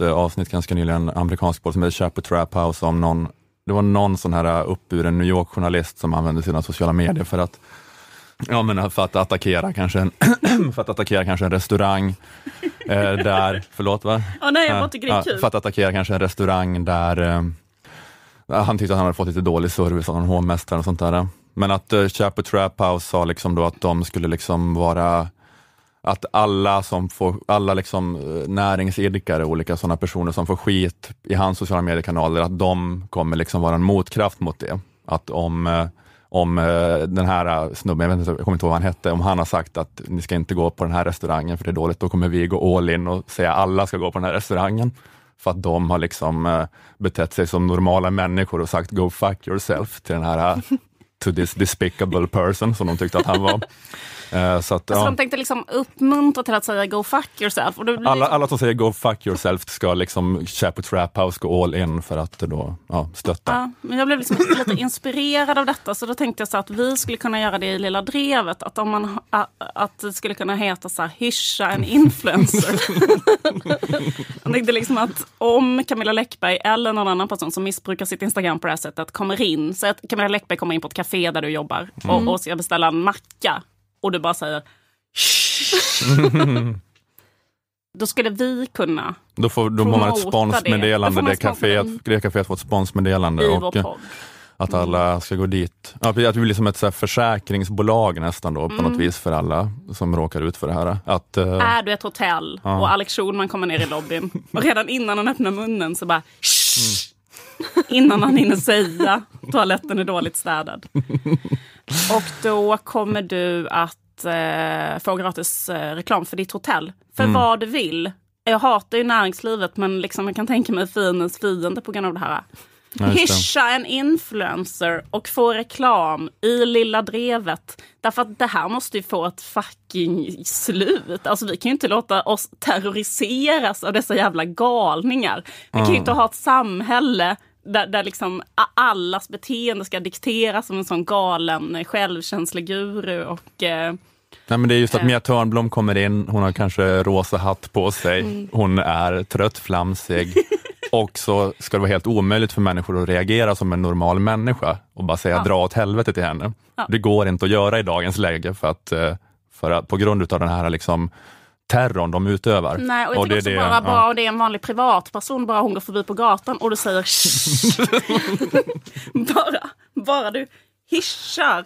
S1: eh, avsnitt ganska nyligen, amerikansk podd som heter Chaper Trap House, om någon, det var någon sån här uppburen New York-journalist som använde sina sociala medier för att Ja, men för att attackera kanske en, för att attackera kanske en restaurang eh, där, förlåt va?
S3: Oh, nej, jag kul.
S1: För att attackera kanske en restaurang där eh, han tyckte att han hade fått lite dålig service av någon hovmästare och sånt där. Men att eh, Chapo Trap House sa liksom då att de skulle liksom vara att alla som får, alla liksom näringsidkare näringsidkare, olika sådana personer som får skit i hans sociala mediekanaler, att de kommer liksom vara en motkraft mot det. Att om eh, om eh, den här snubben, jag, vet inte, jag kommer inte ihåg vad han hette, om han har sagt att ni ska inte gå på den här restaurangen för det är dåligt, då kommer vi gå all in och säga alla ska gå på den här restaurangen. För att de har liksom betett sig som normala människor och sagt go fuck yourself till den här to this despicable person som de tyckte att han var.
S3: Uh, så att, alltså, ja. De tänkte liksom uppmuntra till att säga go fuck yourself. Och
S1: alla, liksom... alla som säger go fuck yourself ska liksom Chapo Trap House gå all in för att då ja, stötta.
S3: Ja, men jag blev liksom lite inspirerad av detta så då tänkte jag så att vi skulle kunna göra det i Lilla Drevet. Att, om man, att det skulle kunna heta så här, hyscha en influencer. jag tänkte liksom att om Camilla Läckberg eller någon annan person som missbrukar sitt Instagram på det här sättet kommer in. Så att Camilla Läckberg kommer in på ett café där du jobbar och, mm. och ska beställa en macka och du bara säger Då skulle vi kunna
S1: Då, får, då får man ett
S3: det.
S1: Sponsmeddelande, det kaféet,
S3: sponsra
S1: det kaféet får ett sponsmeddelande.
S3: i
S1: och,
S3: vår.
S1: Att alla ska gå dit. Att det blir som ett så försäkringsbolag nästan då på
S3: Mm.
S1: något vis för alla som råkar ut för det här. Att, eh,
S3: Är du ett hotell
S1: Ja.
S3: och Alex Schulman kommer ner i lobbyn och redan innan han öppnar munnen så bara!
S1: Mm.
S3: Innan han hinner säga toaletten är dåligt städad. Och då kommer du att eh, få gratis eh, reklam för ditt hotell. För
S1: Mm.
S3: vad du vill. Jag hatar ju näringslivet men liksom jag kan tänka mig fiendens fiende på grund av det här.
S1: Ja.
S3: Hischa en influencer och få reklam i Lilla Drevet. Därför att det här måste ju få ett fucking slut. Alltså vi kan ju inte låta oss terroriseras av dessa jävla galningar. Vi kan ju inte ha ett samhälle där, där liksom allas beteende ska dikteras som en sån galen eh, självkänslig guru. Och, eh,
S1: Nej, men det är just att
S3: Eh.
S1: Mia Törnblom kommer in, hon har kanske rosa hatt på sig,
S3: Mm.
S1: hon är trött, flamsig och så ska det vara helt omöjligt för människor att reagera som en normal människa och bara säga
S3: Ja.
S1: dra åt helvete till henne.
S3: Ja.
S1: Det går inte att göra i dagens läge för att, eh, för att på grund av den här liksom, terrorn de utövar.
S3: Nej, och jag
S1: det är
S3: också
S1: det-
S3: bara,
S1: ja.
S3: bara det är en vanlig privatperson, bara hon går förbi på gatan och du säger bara, bara du hyschar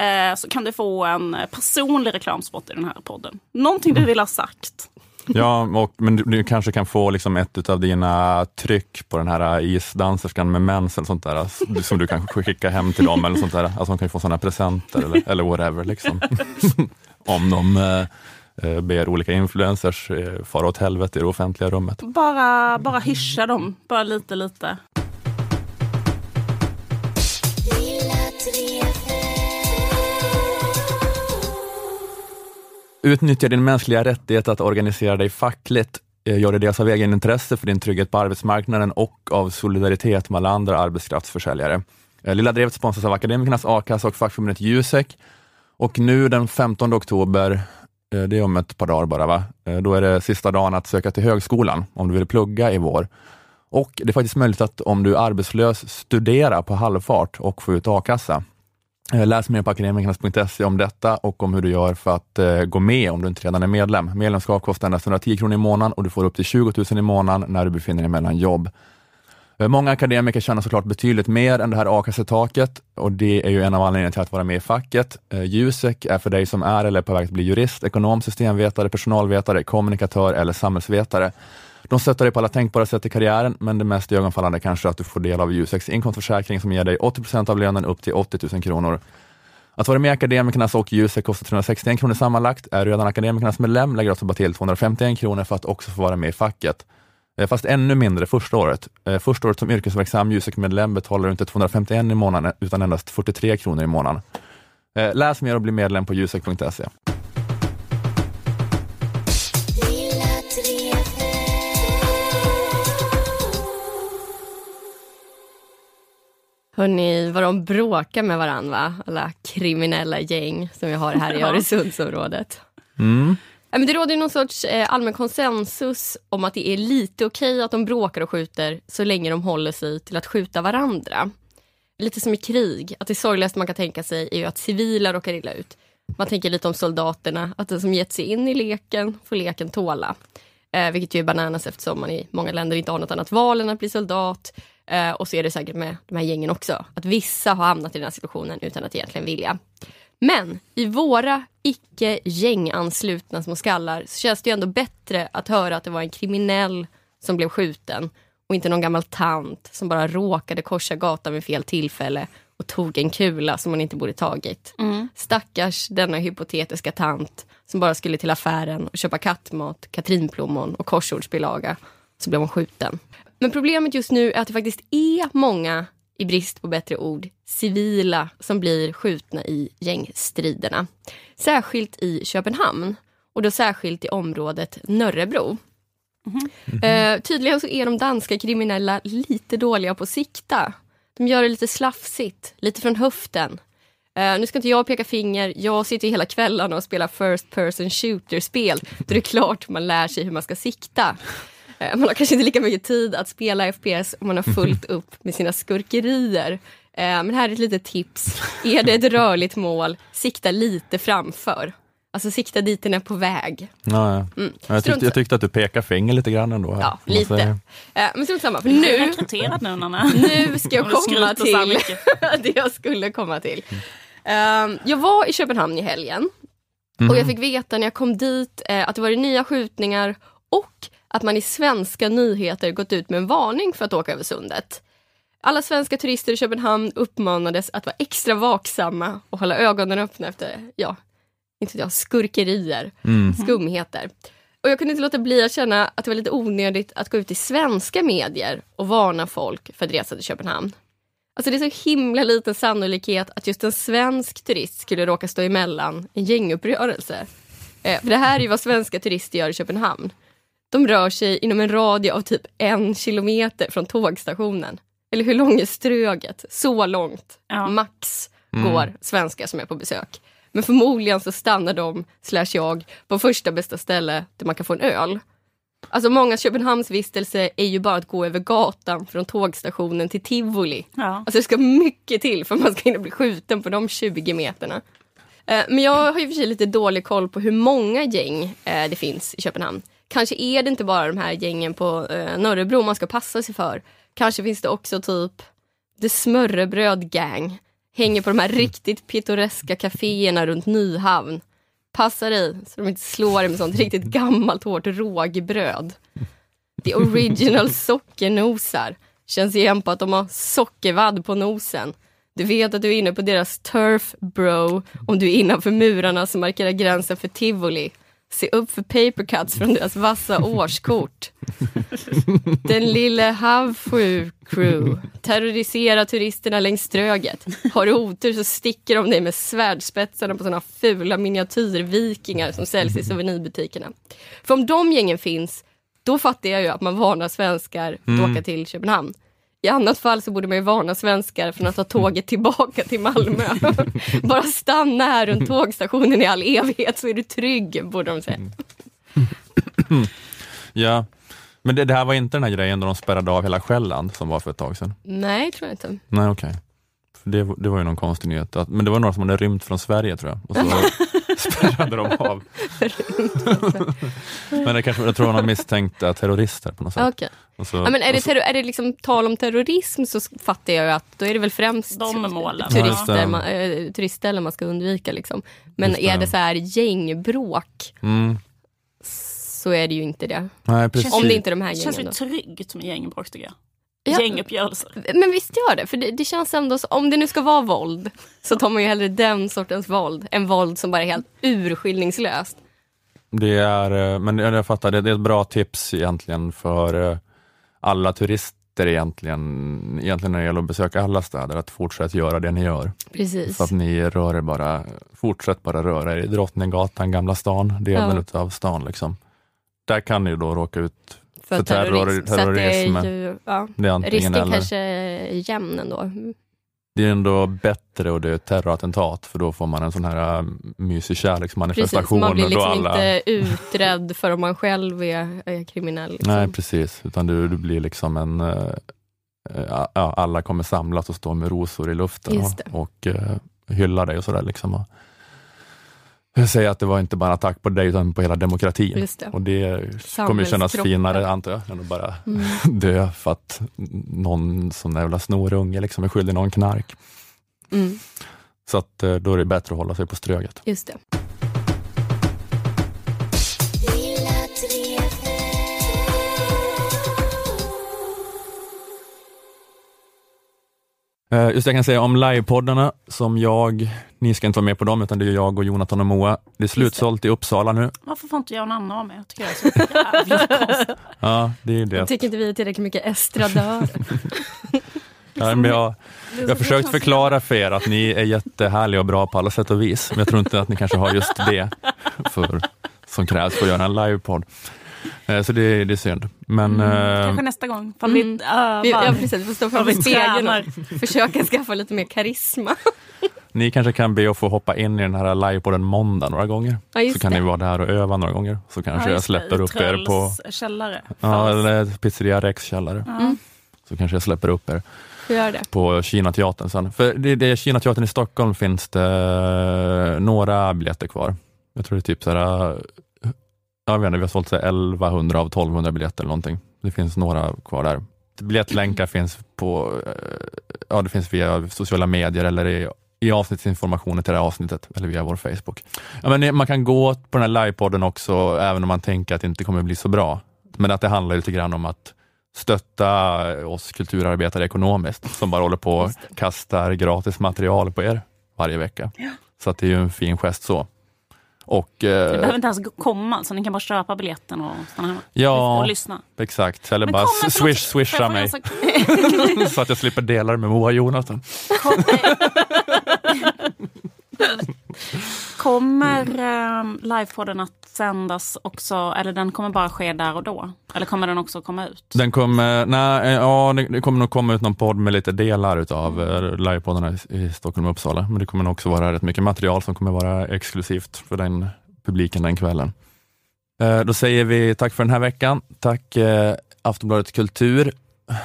S3: eh, så kan du få en personlig reklamspot i den här podden. Någonting du vill ha sagt.
S1: Ja, och, men du, du kanske kan få liksom ett av dina tryck på den här isdanserskan med mens eller sånt där, alltså, som du kan skicka hem till dem eller sånt där. Alltså de kan ju få sådana presenter eller, eller whatever. Liksom. Om de eh, ber olika influencers eh, fara åt helvete i det offentliga rummet.
S3: Bara, bara hyscha dem, bara lite lite.
S1: Utnyttja din mänskliga rättighet att organisera dig fackligt. Eh, Gör det dels av egen intresse för din trygghet på arbetsmarknaden och av solidaritet med alla andra arbetskraftsförsäljare. Eh, Lilla Drevet sponsras av Akademikernas a-kassa och fackförbundet Jusek. Och nu den 15 oktober, eh, Eh, det är om ett par dagar bara, va? Eh, då är det sista dagen att söka till högskolan om du vill plugga i vår. Och det är faktiskt möjligt att om du är arbetslös studera på halvfart och få ut a-kassa. Eh, läs mer på akademikernas.se om detta och om hur du gör för att gå med om du inte redan är medlem. Medlemskap kostar endast 110 kronor i månaden och du får upp till 20 000 i månaden när du befinner dig mellan jobb. Eh, många akademiker tjänar såklart betydligt mer än det här a-kassetaket och det är ju en av anledningarna till att vara med i facket. Eh, Jusek är för dig som är eller är på väg att bli jurist, ekonom, systemvetare, personalvetare, kommunikatör eller samhällsvetare. De stöttar dig på alla tänkbara sätt i karriären, men det mest ögonfallande kanske är att du får del av Juseks inkomstförsäkring som ger dig 80% av lönen upp till 80 000 kronor. Att vara med i Akademikernas och Jusek kostar 361 kronor sammanlagt. Är du redan Akademikernas medlem lägger du alltså bara till 251 kronor för att också få vara med i facket. Eh, Fast ännu mindre första året. Eh, Första året som yrkesverksam Jusek-medlem betalar du inte 251 i månaden utan endast 43 kronor i månaden. Eh, Läs mer och bli medlem på jusek.se.
S2: Hörni, vad de bråkar med varandra, va? alla kriminella gäng som vi har här i. Öresundsområdet.
S1: Mm.
S2: Men det råder någon sorts eh, allmän konsensus om att det är lite okej att de bråkar och skjuter så länge de håller sig till att skjuta varandra. Lite som i krig, att det sorgligaste man kan tänka sig är ju att civila råkar illa ut. Man tänker lite om soldaterna, att den som gett sig in i leken får leken tåla. Eh, vilket ju är bananas eftersom man i många länder inte har något annat val än att bli soldat. Eh, och så är det säkert med de här gängen också. Att vissa har hamnat i den här situationen utan att egentligen vilja. Men i våra icke gänganslutna små skallar så känns det ju ändå bättre att höra att det var en kriminell som blev skjuten och inte någon gammal tant som bara råkade korsa gatan vid fel tillfälle och tog en kula som hon inte borde tagit. Stackars denna hypotetiska tant som bara skulle till affären och köpa kattmat, katrinplommon och korsordsbilaga. Så blev hon skjuten. Men problemet just nu är att det faktiskt är många, i brist på bättre ord, civila som blir skjutna i gängstriderna. Särskilt i Köpenhamn och då särskilt i området Nörrebro. Eh, tydligen så är de danska kriminella lite dåliga på att sikta. De gör det lite slafsigt, lite från höften. Eh, nu ska inte jag peka finger, jag sitter hela kvällarna och spelar first person shooter-spel. Då är det klart man lär sig hur man ska sikta. Eh, man har kanske inte lika mycket tid att spela FPS om man har fullt upp med sina skurkerier. Eh, men här är ett litet tips. Är det ett rörligt mål, sikta lite framför. Alltså sikta dit den är på väg.
S1: Ja, ja.
S2: Mm.
S1: Jag, tyckte, jag tyckte att du pekar finger lite grann ändå. Här,
S2: Ja, lite. Eh, men strunt samma, för nu,
S3: nu
S2: nu ska jag komma till det jag skulle komma till. Eh, jag var i Köpenhamn i helgen och jag fick veta när jag kom dit att det var nya skjutningar och att man i svenska nyheter gått ut med en varning för att åka över sundet. Alla svenska turister i Köpenhamn uppmanades att vara extra vaksamma och hålla ögonen öppna efter, ja, inte jag, skurkerier,
S1: Mm.
S2: skumheter. Och jag kunde inte låta bli att känna att det var lite onödigt att gå ut i svenska medier och varna folk för att resa till Köpenhamn. Alltså det är så himla liten sannolikhet att just en svensk turist skulle råka stå emellan en gänguppgörelse. Eh, för det här är ju vad svenska turister gör i Köpenhamn. De rör sig inom en radie av typ en kilometer från tågstationen. Eller hur långt är Ströget? Så långt,
S3: Ja.
S2: max, går svenskar som är på besök. Men förmodligen så stannar de, slash jag, på första bästa ställe där man kan få en öl. Alltså många Köpenhamnsvistelse är ju bara att gå över gatan från tågstationen till Tivoli.
S3: Ja.
S2: Alltså det ska mycket till för att man ska hinna bli skjuten på de 20 meterna. Eh, Men jag har ju för sig lite dålig koll på hur många gäng eh, det finns i Köpenhamn. Kanske är det inte bara de här gängen på eh, Norrebro man ska passa sig för. Kanske finns det också typ The Smörrebröd Gang. Hänger på de här riktigt pittoreska kaféerna runt Nyhavn. Passa dig så de inte slår dig med sånt riktigt gammalt hårt rågbröd. The original sockernosar. Känns igen på att de har sockervadd på nosen. Du vet att du är inne på deras turf bro om du är innanför murarna som markerar gränsen för tivoli. Se upp för papercuts från deras vassa årskort. Den lille havsjö crew terroriserar turisterna längs Ströget. Har du otur så sticker de dig med svärdspetsarna på såna fula miniatyrvikingar som säljs i souvenirbutikerna. För om de gängen finns, då fattar jag ju att man varnar svenskar att åka till Köpenhamn. I annat fall så borde man ju varna svenskar från att ta tåget tillbaka till Malmö. Bara stanna här runt tågstationen i all evighet så är du trygg, borde de säga.
S1: Ja, men det, det här var inte den här grejen då de spärrade av hela Själland som var för ett tag sedan?
S2: Nej, tror jag inte.
S1: Nej, okej. För Det, det var ju någon konstig nyhet. Men det var några som hade rymt från Sverige tror jag. Och så spärrade de av. men det kanske, jag tror de var misstänkta terrorister på något sätt. Och så,
S2: Ja, men är det,
S1: så,
S2: är det liksom tal om terrorism så fattar jag ju att då är det väl främst
S3: De målen.
S1: Ja,
S2: turister,
S1: det.
S2: man, eh, turistställen man ska undvika. Liksom. Men
S1: Just det.
S2: är det så här gängbråk
S1: mm,
S2: så är det ju inte det.
S1: nej, precis.
S2: Om det inte är de här
S3: Det känns
S2: gängen.
S3: ju tryggt med gängbråk tycker jag.
S2: Ja.
S3: Gänguppgörelser.
S2: Men visst gör det, för det, det känns ändå så, om det nu ska vara våld så tar man ju hellre den sortens våld än våld som bara är helt urskillningslöst.
S1: Det är, eh, men jag fattar, det det är ett bra tips egentligen för eh, alla turister egentligen, egentligen när det gäller att besöka alla städer, att fortsätta göra det ni gör.
S2: Precis.
S1: Så att ni rör er bara, fortsätt bara röra er i Drottninggatan, Gamla stan, delen
S2: Ja.
S1: utav stan. Liksom. Där kan ni då råka ut,
S2: för
S1: för terror-
S2: terrorism. Så det
S1: terrorism.
S2: är ju, ja,
S1: det är
S2: risken
S1: eller.
S2: kanske är jämn ändå.
S1: Det är ändå bättre att det är ett terrorattentat, för då får man en sån här äh, mysig
S2: Precis,
S1: kärleksmanifestation.
S2: man blir
S1: och
S2: liksom
S1: alla...
S2: inte utredd för om man själv är, är kriminell. Liksom.
S1: Nej, precis. Utan du, du blir liksom en... eh, eh, ja, alla kommer samlas och stå med rosor i luften och, och eh, hylla dig och sådär. Liksom. Jag säger att det var inte bara en attack på dig utan på hela demokratin.
S2: Det.
S1: Och det kommer ju kännas finare antar jag, än att bara
S2: Mm.
S1: dö för att någon sån där jävla snorunge liksom är skyldig någon knark.
S2: Mm,
S1: Så att eh, då är det bättre att hålla sig på Ströget.
S2: just det.
S1: Just det, jag kan säga om livepoddarna som jag, ni ska inte vara med på dem utan det är jag och Jonathan och Moa. Det är slutsålt i Uppsala nu.
S3: Varför får inte jag och Nanna vara med? Jag tycker det är så.
S1: Ja, det är det.
S2: Tycker inte vi är tillräckligt mycket estradörer?
S1: Ja, men jag, jag har försökt förklara för er att ni är jättehärliga och bra på alla sätt och vis, men jag tror inte att ni kanske har just det för, som krävs för att göra en livepodd. Eh, Så det, det är synd. Men eh,
S3: Kanske nästa gång. För
S2: Mm.
S3: vi övar.
S2: Vi, ja, precis, vi får stå framför spegeln och försöka skaffa lite mer karisma.
S1: ni kanske kan be att få hoppa in i den här livepodden måndag några gånger.
S2: Ja,
S1: så kan
S2: det.
S1: ni vara där och öva några gånger. Så kanske
S3: Ja,
S1: jag
S3: det,
S1: släpper
S3: i
S1: upp er på
S3: källare.
S1: ja, eller Pizzeria Rex källare.
S3: Ja.
S1: Så kanske jag släpper upp er.
S2: Det.
S1: på Kinateatern sen. För det, det är Kinateatern i Stockholm finns det några biljetter kvar. Jag tror det är typ så här, eh, jag vet inte, vi har sålt så här 1100 av 1200 biljetter eller någonting. Det finns några kvar där. Biljettlänkar finns på, eh, ja det finns via sociala medier eller i, i avsnittsinformationen till det här avsnittet eller via vår Facebook. Ja, men man kan gå på den här livepodden också även om man tänker att det inte kommer bli så bra. Men att det handlar lite grann om att stötta oss kulturarbetare ekonomiskt som bara håller på och kastar gratis material på er varje vecka.
S3: Ja.
S1: Så att det är ju en fin gest så. Och,
S3: Det
S1: eh,
S3: behöver inte ens komma, så ni kan bara köpa biljetten och stanna hemma
S1: Ja.
S3: och lyssna.
S1: exakt, eller
S3: Men
S1: bara swish, swisha mig så att jag slipper dela det med Moa och Jonathan.
S3: Kommer eh, livepodden att sändas också, eller den kommer bara ske där och då? Eller kommer den också komma ut?
S1: Den kommer, nej, eh, ja, det, kommer nog komma ut någon podd med lite delar utav eh, livepoddarna i, i Stockholm och Uppsala. Men det kommer nog också vara rätt mycket material som kommer vara exklusivt för den publiken den kvällen. Eh, då säger vi tack för den här veckan. Tack eh, Aftonbladet Kultur.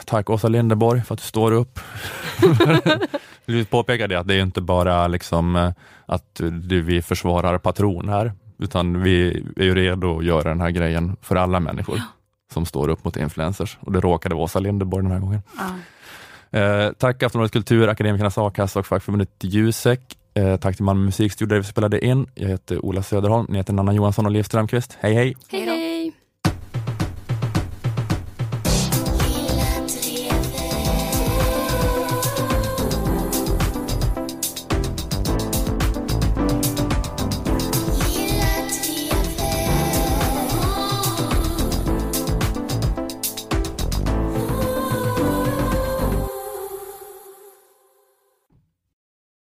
S1: Tack Åsa Linderborg för att du står upp. Jag vill påpeka det att det är inte bara liksom eh, att du, vi försvarar patron här, utan vi är ju redo att göra den här grejen för alla människor som står upp mot influencers. Och det råkade vara Åsa Linderborg den här gången.
S3: Ja.
S1: Eh, tack Aftonbladet Kultur, Akademikernas A-kassa och fackförbundet Jusek. Eh, tack till Malmö musikstudio där vi spelade in. Jag heter Ola Söderholm, ni heter Nanna Johansson och Liv Strömqvist. Hej hej!
S2: Hej hej!